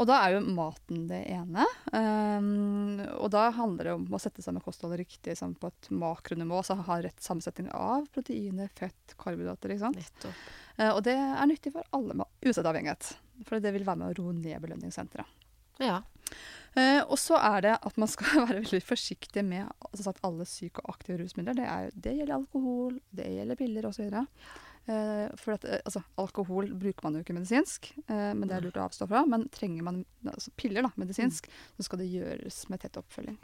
Og da er jo maten det ene. Um, og da handler det om å sette seg med kostholdet riktig sånn på et makronivå, så ha rett sammensetning av proteiner, fett, karbohydrater. ikke sant? Eh, og det er nyttig for alle, med- usett avhengighet. For det vil være med å roe ned belønningssenteret. Ja. Uh, og så er det at man skal være veldig forsiktig med altså alle psykoaktive rusmidler. Det, er, det gjelder alkohol, det gjelder piller osv. Uh, for at, eh, altså, alkohol bruker man jo ikke medisinsk, eh, men det er lurt å avstå fra. Men trenger man altså, piller da, medisinsk, så skal det gjøres med tett oppfølging.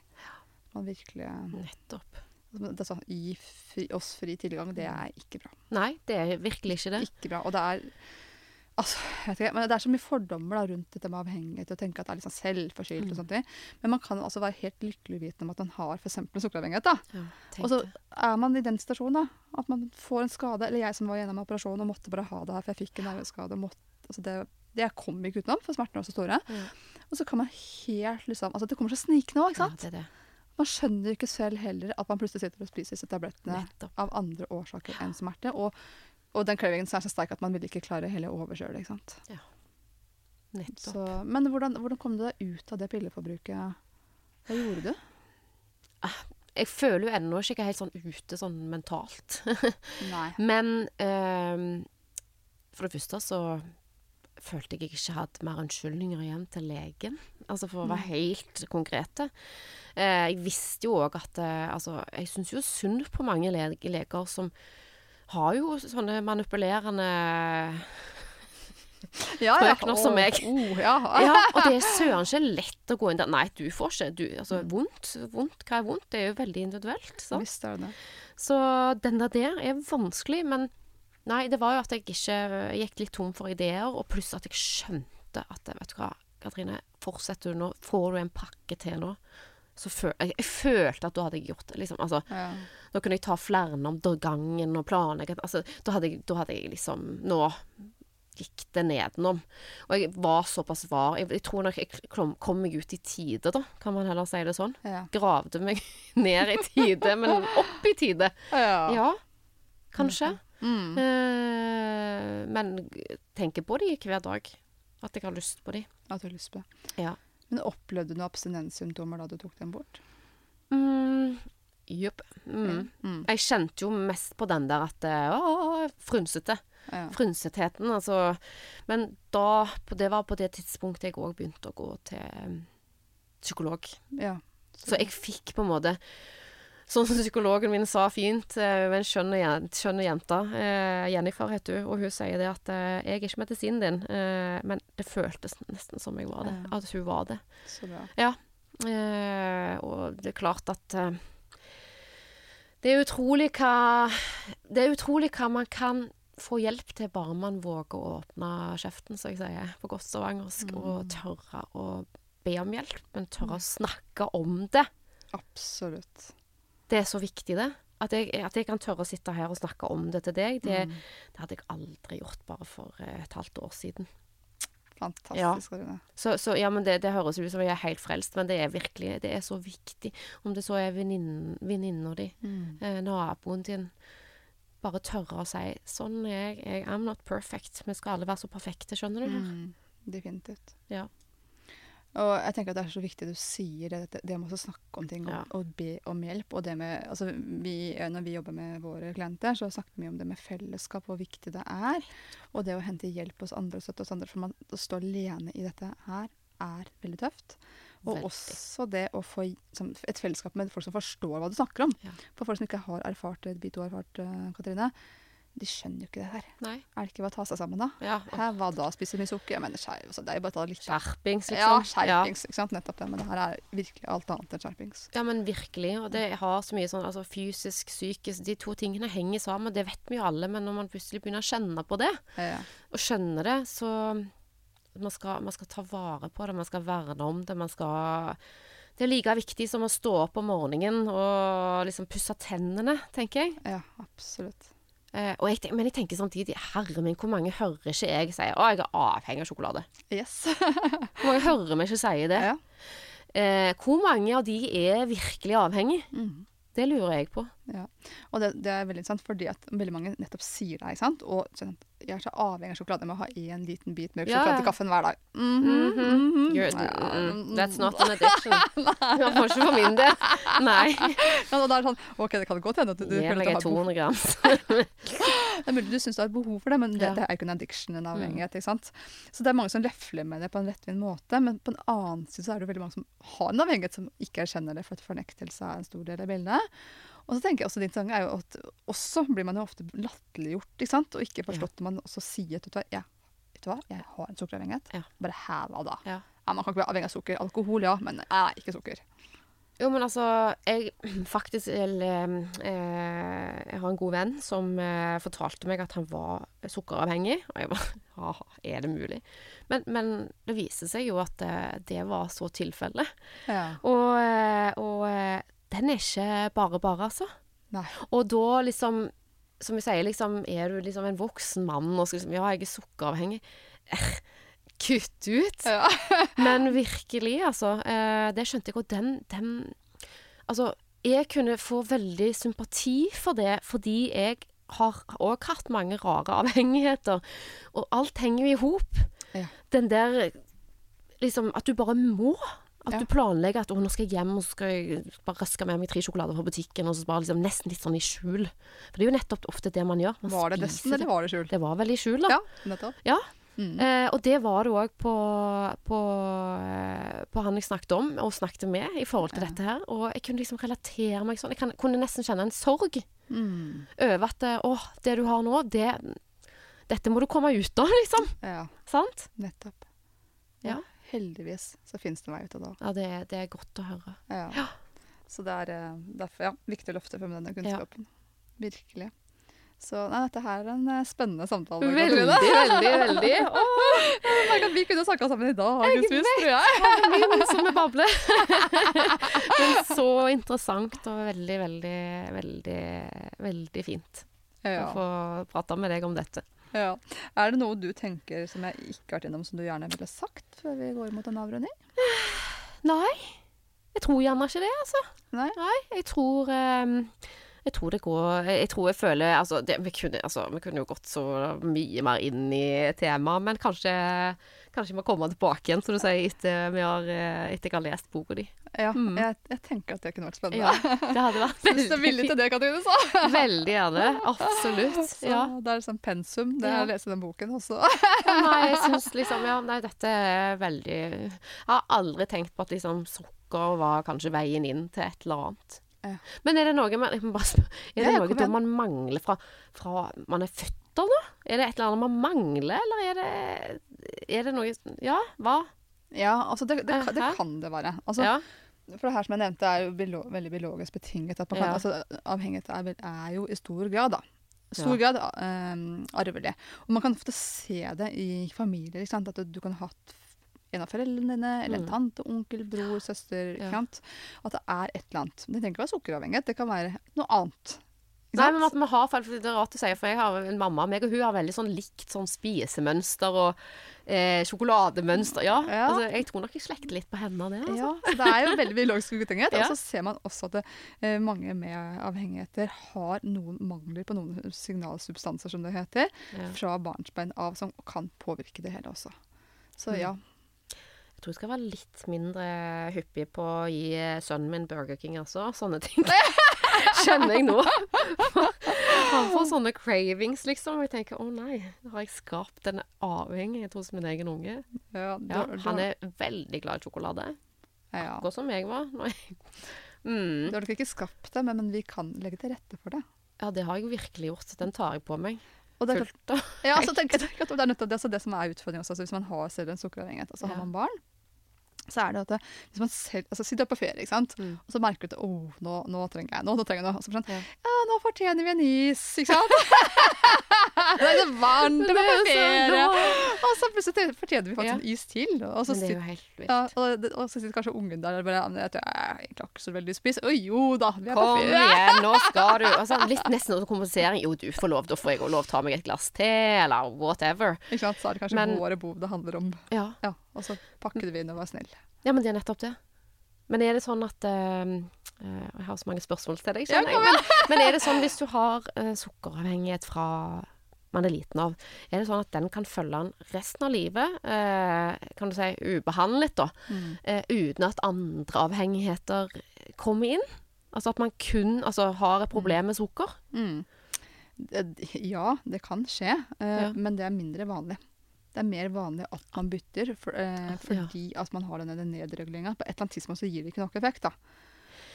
Man virkelig, Nettopp. altså, det sånn, Gi fri, oss fri tilgang, det er ikke bra. Nei, det er virkelig ikke det. Ikke bra. Og det er Altså, vet ikke, men det er så mye fordommer da, rundt dette med avhengighet, og tenke at det er liksom selvforskyldt Mm. og sånt. Men man kan altså være helt lykkelig vitende om at man har f.eks. sukkeravhengighet. da. Ja, Og så er man i den situasjonen, da. At man får en skade. Eller jeg som var gjennom operasjon og måtte bare ha det her, for jeg fikk en nerveskade. altså det, det jeg kom ikke utenom, for smertene var så store. Mm. Og så kan man helt liksom Altså det kommer så snikende òg, ikke Ja, sant. det er det. Man skjønner ikke selv heller at man plutselig sitter og spiser disse tablettene Nettopp. av andre årsaker enn smerte. Og, og den cravingen er så sterk at man vil ikke klare hele å overkjøre det. Nettopp. Så, men hvordan, hvordan kom du deg ut av det pilleforbruket? Hva gjorde du? Jeg føler jo ennå ikke jeg er helt sånn ute sånn mentalt. Nei. Men ehm, for det første så følte jeg jeg ikke hadde mer unnskyldninger igjen til legen. Altså for å være helt konkrete. Eh, jeg visste jo òg at eh, Altså, jeg syns jo synd på mange le leger som har jo sånne manipulerende Ja, Frøkner som meg. Oh, ja. Ja, og det er søren ikke lett å gå inn der. Nei, du får ikke. Du, altså, vondt, vondt, hva er vondt? Det er jo veldig individuelt. Så. Så den der der er vanskelig, men nei, det var jo at jeg ikke jeg gikk litt tom for ideer, og pluss at jeg skjønte at Vet du hva, Katrine, fortsetter du nå, får du en pakke til nå, så føl jeg, jeg følte at da hadde jeg gjort det. Liksom, altså, Ja. da kunne jeg ta flere om gangen og planlegge altså, da, hadde jeg, da hadde jeg liksom Nå gikk det nedenom. Og jeg var såpass var. Jeg, jeg tror nok jeg kom, kom meg ut i tide, da, kan man heller si det sånn. Ja. Gravde meg ned i tide, men opp i tide. ja. Ja, kanskje. Mm. Eh, men tenker på de hver dag. At jeg har lyst på de. At du har lyst på det. Ja. Men opplevde du noen abstinenssymptomer da du tok den bort? Mm, Jupp. Mm. Mm. Jeg kjente jo mest på den der at eh, Å, frynsete. Ja. Frynsetheten, altså. Men da Det var på det tidspunktet jeg òg begynte å gå til mm, psykolog. ja. Så jeg fikk på en måte Sånn som psykologen min sa fint, eh, med en skjønn jen- jente, eh, Jennifer heter hun, og hun sier det at eh, jeg er ikke medisinen din, men det føltes nesten som jeg var det. Ja. At hun var det. Så bra. Ja. og det er klart at Det er utrolig hva Det er utrolig hva man kan få hjelp til bare man våger å åpne kjeften, som jeg sier på godt stavangersk, og tørre å be om hjelp, men tørre å snakke om det. Absolutt. Det er så viktig, det. At jeg, at jeg kan tørre å sitte her og snakke om det til deg, det, Mm. det hadde jeg aldri gjort bare for eh, et halvt år siden. Fantastisk, Ja. Så, så ja, men det, det høres ut som jeg er helt frelst, men det er virkelig det er så viktig. Om det så er venninna di, Mm. eh, naboen din. Bare tørre å si 'sånn er jeg, jeg I'm not perfect'. Vi skal alle være så perfekte, skjønner du? Mm. Definitivt. Ja. Og jeg tenker at det er så viktig du sier det, det, det med å snakke om ting og, Ja. og be om hjelp. Og det med, altså vi, når vi jobber med våre klienter, så snakker vi om det med fellesskap, hvor viktig det er. Og det å hente hjelp hos andre og støtte hos andre. For man, å stå alene i dette her er veldig tøft. Og Veldig. også det å få som, et fellesskap med folk som forstår hva du snakker om. Ja. For folk som ikke har erfart det vi to har erfart, eh, Katrine, de skjønner jo ikke det her. Nei. Er det ikke bare å ta seg sammen, da? Ja. Hæ, hva da? Spiser mye sukker? Jeg mener, skjev, altså, det er jo bare å ta litt Skjerpings, ja, skjerpings. Ja. Ikke sant? Nettopp det. Men det her er virkelig alt annet enn skjerpings. Ja, men virkelig. Og det har så mye sånn altså fysisk, psykisk De to tingene henger sammen. Det vet vi jo alle, men når man plutselig begynner å kjenne på det, Ja. og skjønner det, så man skal, man skal ta vare på det, man skal verne om det. Man skal Det er like viktig som å stå opp om morgenen og liksom pusse tennene, tenker jeg. Ja, absolutt. Eh, og jeg tenker, men jeg tenker samtidig Herre min, hvor mange hører ikke jeg si 'Å, jeg er avhengig av sjokolade'? Yes. Hvor mange hører vi ikke si det? ja. Eh, hvor mange av de er virkelig avhengig? Mm. Det lurer jeg på. Ja. Og det, det er veldig interessant, fordi at veldig mange nettopp sier det. Og sånn, jeg er så avhengig av sjokolade. Jeg må ha én liten bit mørk yeah. sjokolade i kaffen hver dag. Mm -hmm. mhm. You're, mm, -hmm. that's not an addiction. Du har ikke for min del. Nei. Ja, da er det sånn, ok, det kan godt hende at du, du Gi føler meg at du har behov 200 gram. Det er mulig du syns du har behov for det, men det, Ja. Mm. det er ikke en addiction, en avhengighet. ikke sant? Så det er mange som lefler med det på en lettvint måte, men på en annen side så er det veldig mange som har en avhengighet som ikke erkjenner det, for at fornektelse er en stor del av bildet. Og så tenker jeg også din interessante er jo at også blir man jo ofte latterliggjort, ikke sant, og ikke forstått når man også sier at vet du hva, ja, vet du hva, jeg har en sukkeravhengighet. Ja. Bare hæva da. Ja. Ja, man kan ikke være avhengig av sukker. Alkohol, ja, men nei, ikke sukker. Jo, men altså, jeg faktisk eller, eh, Jeg har en god venn som eh, fortalte meg at han var sukkeravhengig. Og jeg bare Ja, er det mulig? Men, men det viser seg jo at det, det var så tilfellet. Ja. Og, eh, og eh, den er ikke bare bare, altså. Nei. Og da liksom Som vi sier, liksom Er du liksom en voksen mann og skal liksom Ja, jeg er sukkeravhengig. Eh, Kutt ut! Ja. Men virkelig, altså. Eh, det skjønte jeg. Og den, den Altså, jeg kunne få veldig sympati for det, fordi jeg har òg hatt mange rare avhengigheter. Og alt henger jo i hop. Ja. Den der liksom At du bare må. At Ja. du planlegger at å, nå skal jeg hjem og så skal jeg bare røske med meg tre sjokolader fra butikken. Og så bare liksom nesten litt sånn i skjul. For det er jo nettopp ofte det man gjør. Man Var det nesten, eller var det skjul? Det var vel i skjul, da. Ja, nettopp. Ja. Mm. Eh, og det var det òg på, på, på han jeg snakket om, og snakket med, i forhold til Ja. dette her. Og jeg kunne liksom relatere meg sånn. Jeg kan, kunne nesten kjenne en sorg Mm. over at eh, Å, det du har nå, det Dette må du komme ut av, liksom. Ja, Sant? nettopp. Ja. Heldigvis så finnes det en vei ut av det òg. Ja, det, det er godt å høre. Ja. Ja. Så det er eh, derfor ja, viktig å løfte frem denne kunnskapen. Virkelig. Så nei, dette her er en eh, spennende samtale. Veldig, veldig, veldig. Å, Jeg merker at vi kunne snakka sammen i dag, Gus, tror jeg. min som babler. Men så interessant og veldig, veldig, veldig, veldig fint å Ja, få prate med deg om dette. Ja. Er det noe du tenker som jeg ikke har vært innom, som du gjerne ville sagt før vi går mot en avrunding? Nei, jeg tror gjerne ikke det, altså. Nei? Nei, jeg tror um Jeg tror det går Jeg tror jeg føler Altså, det, vi, kunne, altså vi kunne jo gått så mye mer inn i temaet, men kanskje Kanskje vi må komme tilbake igjen, som du sier, etter, vi har, eh, etter jeg har lest boka di. Ja, Mm. jeg, jeg tenker at det kunne vært spennende. Ja, det hadde vært veldig... Hvis du er villig til det, Katrine, så. Veldig gjerne. Absolutt. så Ja. Det er sånn pensum, det er Ja. å lese den boken også. Nei, jeg syns liksom Ja, nei, dette er veldig Jeg har aldri tenkt på at liksom sukker var kanskje veien inn til et eller annet. Ja. Men er det noe man, er det Ja, noe man mangler fra, fra man er født av, da? Er det et eller annet man mangler, eller er det, er det noe Ja, hva? Ja, altså det, det, det, kan det være. Altså, ja. For det her som jeg nevnte, er jo biolo veldig biologisk betinget. At man kan, Ja. altså, avhengighet er, er jo i stor grad, da. Stor Ja. grad um, arvelig. Og man kan ofte se det i familier. Ikke sant? At du, du kan ha hatt en av foreldrene dine, eller en Mm. tante, onkel, bror, søster. Ja. At det er et eller annet. Det trenger ikke være sukkeravhengighet, det kan være noe annet. Nei, men at vi har, det er rart å si, for jeg har en mamma, meg og hun har veldig sånn likt sånn spisemønster og eh, sjokolademønster. Ja, Ja. Altså, jeg tror nok jeg slekter litt på henne det. altså. Ja, så det er jo veldig biologisk betinget. Ja. Og så ser man også at det, eh, mange med avhengigheter har noen mangler på noen signalsubstanser, som det heter, Ja. fra barnsbein av, som kan påvirke det hele også. Så Mm. ja. Jeg tror jeg skal være litt mindre hyppig på å gi eh, sønnen min Burger King, altså. Sånne ting. Kjenner jeg nå. Han får sånne cravings, liksom. Og jeg tenker å nei, har jeg skapt en avhengighet hos min egen unge. ja, Ja, han er veldig glad i sjokolade. ja. Akkurat som jeg var. Når jeg, mm. Du har nok ikke skapt det, men, men vi kan legge til rette for det. Ja, det har jeg virkelig gjort. Den tar jeg på meg. Og det, er klart- ja, så tenker jeg at det er nettopp det, altså det som er utfordringen også. Altså hvis man har selv en sukkeravhengighet, og så har Ja. man barn, så er det at det, hvis man selv altså sitter på ferie, ikke sant? Mm. og så merker du at oh, nå, nå trenger jeg noe. nå trenger jeg noe. Og så sånn, Ja. ja, nå fortjener vi en is, ikke sant? det er så varmt, det er på er ferie. Og så plutselig fortjener vi faktisk Ja. en is til. Og så er sitter, ja, og, og så sitter kanskje ungen der og bare jeg tror jeg er ikke så veldig spist. til å jo da, vi er på Kom ferie. igjen, nå skal du altså, Litt nesten som kompensering. Jo, du får lov, da får jeg òg lov til å ta meg et glass te, eller whatever. Ikke sant? Så er det kanskje Men- våre behov det handler om. Ja. Ja, Og så pakker vi inn og var snill. ja, men det er nettopp det. Men er det sånn at uh, Jeg har så mange spørsmål til deg, kom jeg. Men, men er det sånn hvis du har uh, sukkeravhengighet fra man er liten av, er det sånn at den kan følge en resten av livet, eh, kan du si ubehandlet, da, Mm. eh, uten at andre avhengigheter kommer inn? Altså at man kun altså, har et problem med sukker? Mm. Ja, det kan skje, eh, Ja. men det er mindre vanlig. Det er mer vanlig at man bytter for, eh, fordi at man har denne nedreguleringa. På et eller annet tidspunkt så gir det ikke nok effekt. da.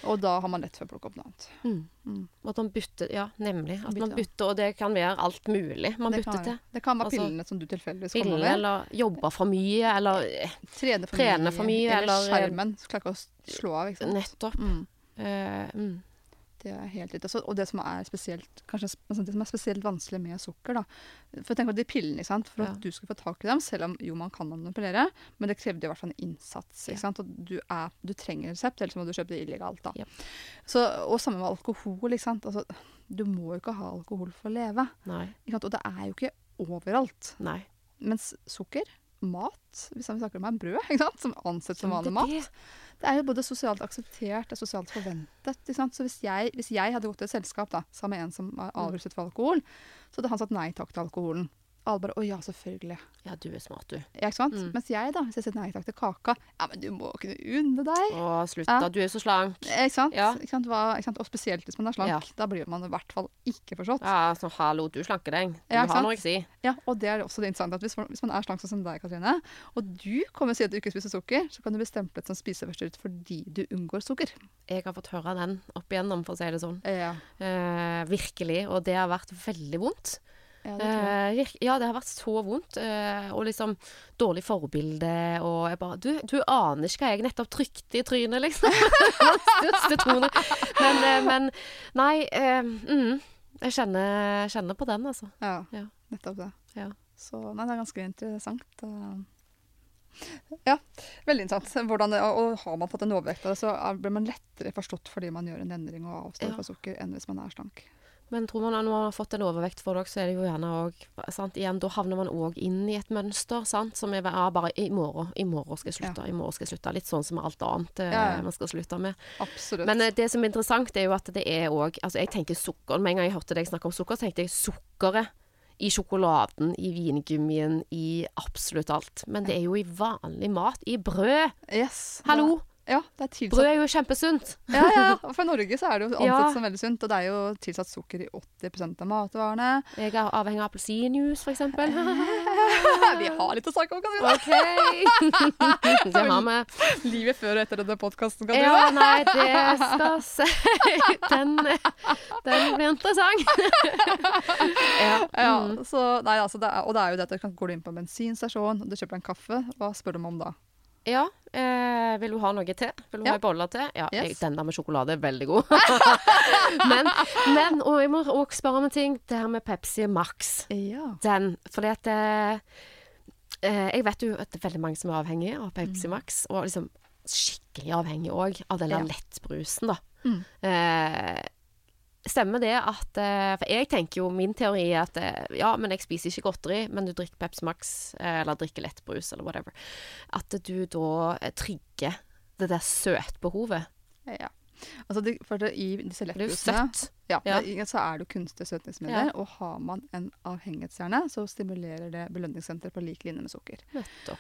Og da har man lett for å plukke opp noe annet. Mm. Mm. At man bytter Ja, nemlig. At man Bytter. og det kan være alt mulig man Det bytter kan, til. det kan være Altså, pillene som du tilfeldigvis kommer med. eller jobbe for mye, eller trener Trene for trene for mye, eller, eller, eh, skjermen. Så klarer ikke å slå av. ikke sant? nettopp. Mm. Uh, mm. Det er helt riktig. Altså, og det som er spesielt kanskje, altså det som er spesielt vanskelig med sukker, da For tenk på de pillene, ikke sant. For Ja. at du skulle få tak i dem, selv om jo man kan manipulere, men det krevde i hvert fall en innsats. Ja. sant? Og du, er, du trenger resept, ellers må du kjøpe det illegalt. da. Ja. Så, og samme med alkohol. ikke sant? Altså, du må jo ikke ha alkohol for å leve. Nei. Ikke sant? Og det er jo ikke overalt. Nei. Mens sukker, mat, hvis vi snakker om brød, ikke sant? som ansett som vanlig mat, det er jo både sosialt akseptert og sosialt forventet. Så hvis jeg, hvis jeg hadde gått til et selskap da, sammen med en som var avruset for alkohol, så hadde han sagt nei takk til alkoholen. Alle bare 'Å ja, selvfølgelig'. Ja, du er smart, du. Ja, ikke sant? Mm. Mens jeg, da, hvis jeg sier nei takk til kaka Ja, men du må kunne unne deg. Å, slutt Ja. da. Du er så slank. Ikke sant? Ja. Ikke sant? Hva, ikke sant? Og spesielt hvis man er slank. Ja. Da blir man i hvert fall ikke forstått. Ja, så hallo, du slanker deg. Du har noe å si. Ja, og det er også det interessante at hvis hvis man er slank sånn som deg, Katrine, og du kommer og sier at du ikke spiser sukker, så kan du bli stemplet som spiseforstyrret fordi du unngår sukker. Jeg har fått høre den opp igjennom, for å si det sånn. Ja, Eh, virkelig. Og det har vært veldig vondt. Ja det. Eh, ja, det har vært så vondt. eh, og liksom dårlig forbilde. Og jeg bare Du, du aner ikke hva jeg nettopp trykte i trynet, liksom. Men, eh, men Nei. eh, mm, jeg kjenner, kjenner på den, altså. Ja, Ja. nettopp det. Ja. Så nei, det er ganske interessant. Ja, veldig interessant. Hvordan, og har man fått en overvekt av det, så blir man lettere forstått fordi man gjør en endring og avstår fra sukker, enn hvis man er slank. Men tror man at når man har fått en overvekt for dere, så er det jo gjerne òg? Igjen, da havner man òg inn i et mønster, sant, som er ja, bare i morgen. I morgen skal jeg slutte. I morgen skal jeg slutte. Litt sånn som alt annet eh, Ja, ja. man skal slutte med. Absolutt. Men eh, det som er interessant, er jo at det er òg Altså, jeg tenker sukker. Med en gang jeg hørte deg snakke om sukker, så tenkte jeg sukkeret i sjokoladen, i vingummien, i absolutt alt. Men det er jo i vanlig mat. I brød. yes. Hallo! Det, ja, det er tilsatt Brød er jo kjempesunt. Ja, ja. Og for Norge så er det jo ansett Ja. som veldig sunt, og det er jo tilsatt sukker i 80% av matvarene. Jeg er avhengig av appelsinjuice, eksempel. Vi har litt å snakke om, Katrine. OK! det har vi. Livet før og etter denne podkasten, Ja, nei, det skal se. Den, den blir interessant. ja. Ja, Mm. så, nei, altså det er, og det er jo det at du kan gå inn på en bensinstasjon og du kjøper en kaffe. Hva spør de om da? Ja eh, vil du ha noe til? Vil du Ja. ha en bolle til? Ja, Yes. jeg, den der med sjokolade er veldig god. men, men, og jeg må også spørre om en ting. Det her med Pepsi Max. Ja. Den, fordi at eh, eh, Jeg vet jo at det er veldig mange som er avhengige av Pepsi Mm. Max, og liksom skikkelig avhengig òg av den der Ja. lettbrusen, da. Mm. Eh, stemmer det at eh, For jeg tenker jo min teori er at eh, ja, men jeg spiser ikke godteri, men du drikker Pepsi Max eh, eller drikker lettbrus eller whatever. At du da trigger det der søtbehovet. ja. Altså det, for det, I disse lettbrusene ja, Ja. så er det kunstige søtningsmidler. Ja. Og har man en avhengighetshjerne, så stimulerer det belønningssenteret på lik linje med sukker. Nettopp.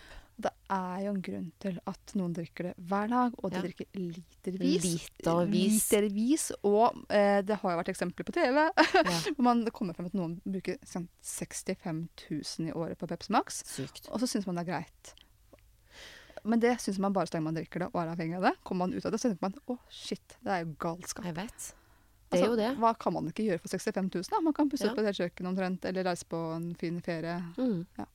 Er jo en grunn til at noen drikker det hver dag, og de Ja. drikker litervis. Litervis. Litervis. Og eh, det har jo vært eksempler på TV Ja. hvor man, kommer frem at noen bruker sånn 65 000 i året på Pepsi Max. Sykt. Og så syns man det er greit. Men det syns man bare så lenge man drikker det og er avhengig av det. Kommer man ut av det, så tenker man å shit, det er jo galskap. Jeg vet. Det er jo det. Altså, Hva kan man ikke gjøre for 65 000? Da? Man kan pusse Ja. opp et helt kjøkken omtrent, eller reise på en fin ferie. Mm. Ja.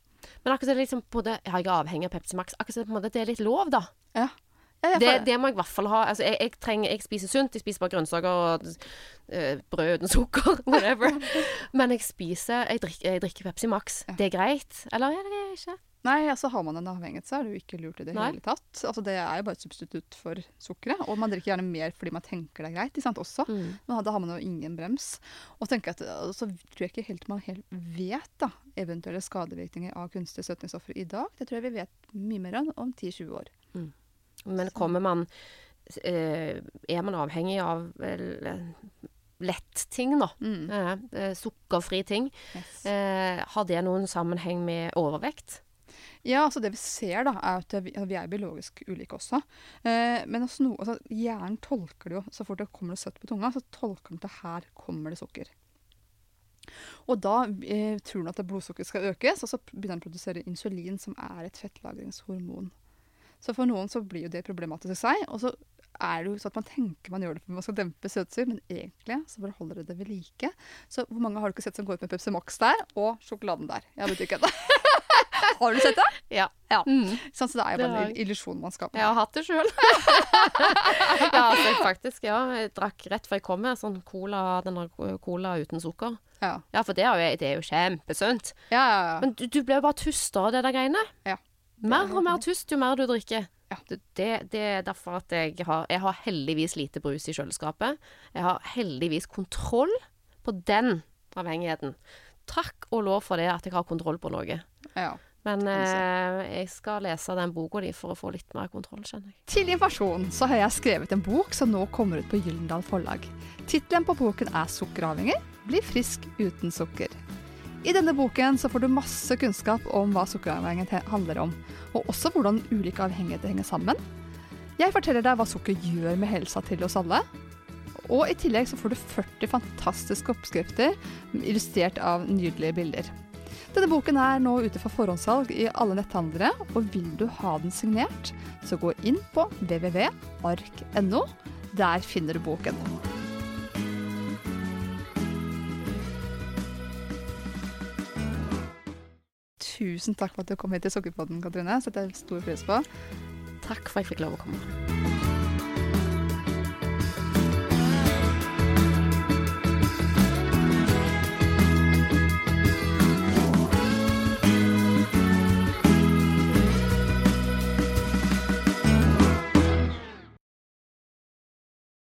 Men akkurat det liksom på det, ja, jeg er avhengig av Pepsi Max. Akkurat det, på en måte, det er litt lov, da. Ja, Ja, Det, det må jeg i hvert fall ha. Altså, jeg, jeg, trenger, jeg spiser sunt. Jeg spiser bare grønnsaker og uh, brød uten sukker. Whatever. Men jeg spiser Jeg drikker, jeg drikker Pepsi Max. Det er greit. Eller er det ikke? Nei, altså har man en avhengighet, så er det jo ikke lurt i det Nei. hele tatt. Altså Det er jo bare et substitutt for sukkeret. Og man drikker gjerne mer fordi man tenker det er greit, ikke sant, også. Mm. Men da har man jo ingen brems. Og tenker at, så tror jeg ikke helt man helt vet da, eventuelle skadevirkninger av kunstige søtningsstoffer i dag. Det tror jeg vi vet mye mer om om 10-20 år. Men kommer man eh, Er man avhengig av lett ting, da? Mm. Eh, sukkerfri ting. Yes. Eh, har det noen sammenheng med overvekt? Ja, altså det vi ser da, er at vi, altså vi er biologisk ulike også. Eh, men altså, no, altså, hjernen tolker det jo, så fort det kommer noe søtt på tunga, så tolker den til her kommer det sukker. Og da eh, tror den at blodsukkeret skal økes, og så begynner den å produsere insulin, som er et fettlagringshormon. Så for noen så blir jo det problematisk i seg, og så er det jo sånn at man tenker man gjør det for man skal dempe søtsyre, men egentlig så bare holder det det ved like. Så hvor mange har du ikke sett som går ut med Pepsi Max der, og sjokoladen der? Jeg vet ikke. har du sett det? Ja. Ja. Mm. Sånn, så det er jo bare en illusjon man skaper. Jeg har hatt det sjøl. ja, altså, faktisk, ja. Jeg drakk rett før jeg kom med sånn cola, denne cola uten sukker. Ja, Ja, for det er jo, det er jo kjempesunt. ja, ja. ja. Men du, du blir jo bare tust av det der greiene. Ja. Mer og mer tust jo mer du drikker. Ja. Det, det, det er derfor at jeg har Jeg har heldigvis lite brus i kjøleskapet. Jeg har heldigvis kontroll på den avhengigheten. Takk og lov for det at jeg har kontroll på noe. ja. Men eh, jeg skal lese den boka di for å få litt mer kontroll, skjønner jeg. Til informasjon så har jeg skrevet en bok som nå kommer ut på Gyllendal forlag. Tittelen på boken er 'Sukkeravhengig bli frisk uten sukker'. I denne boken så får du masse kunnskap om hva sukkeravhengighet handler om, og også hvordan ulike avhengigheter henger sammen. Jeg forteller deg hva sukker gjør med helsa til oss alle. Og i tillegg så får du 40 fantastiske oppskrifter illustrert av nydelige bilder. Denne boken er nå ute for forhåndssalg i alle netthandlere, og vil du ha den signert, så gå inn på www.ark.no. Der finner du boken. Tusen takk for at du kom hit til Sukkerpodden, Katrine. Setter jeg stor pris på. Takk for at jeg fikk lov å komme.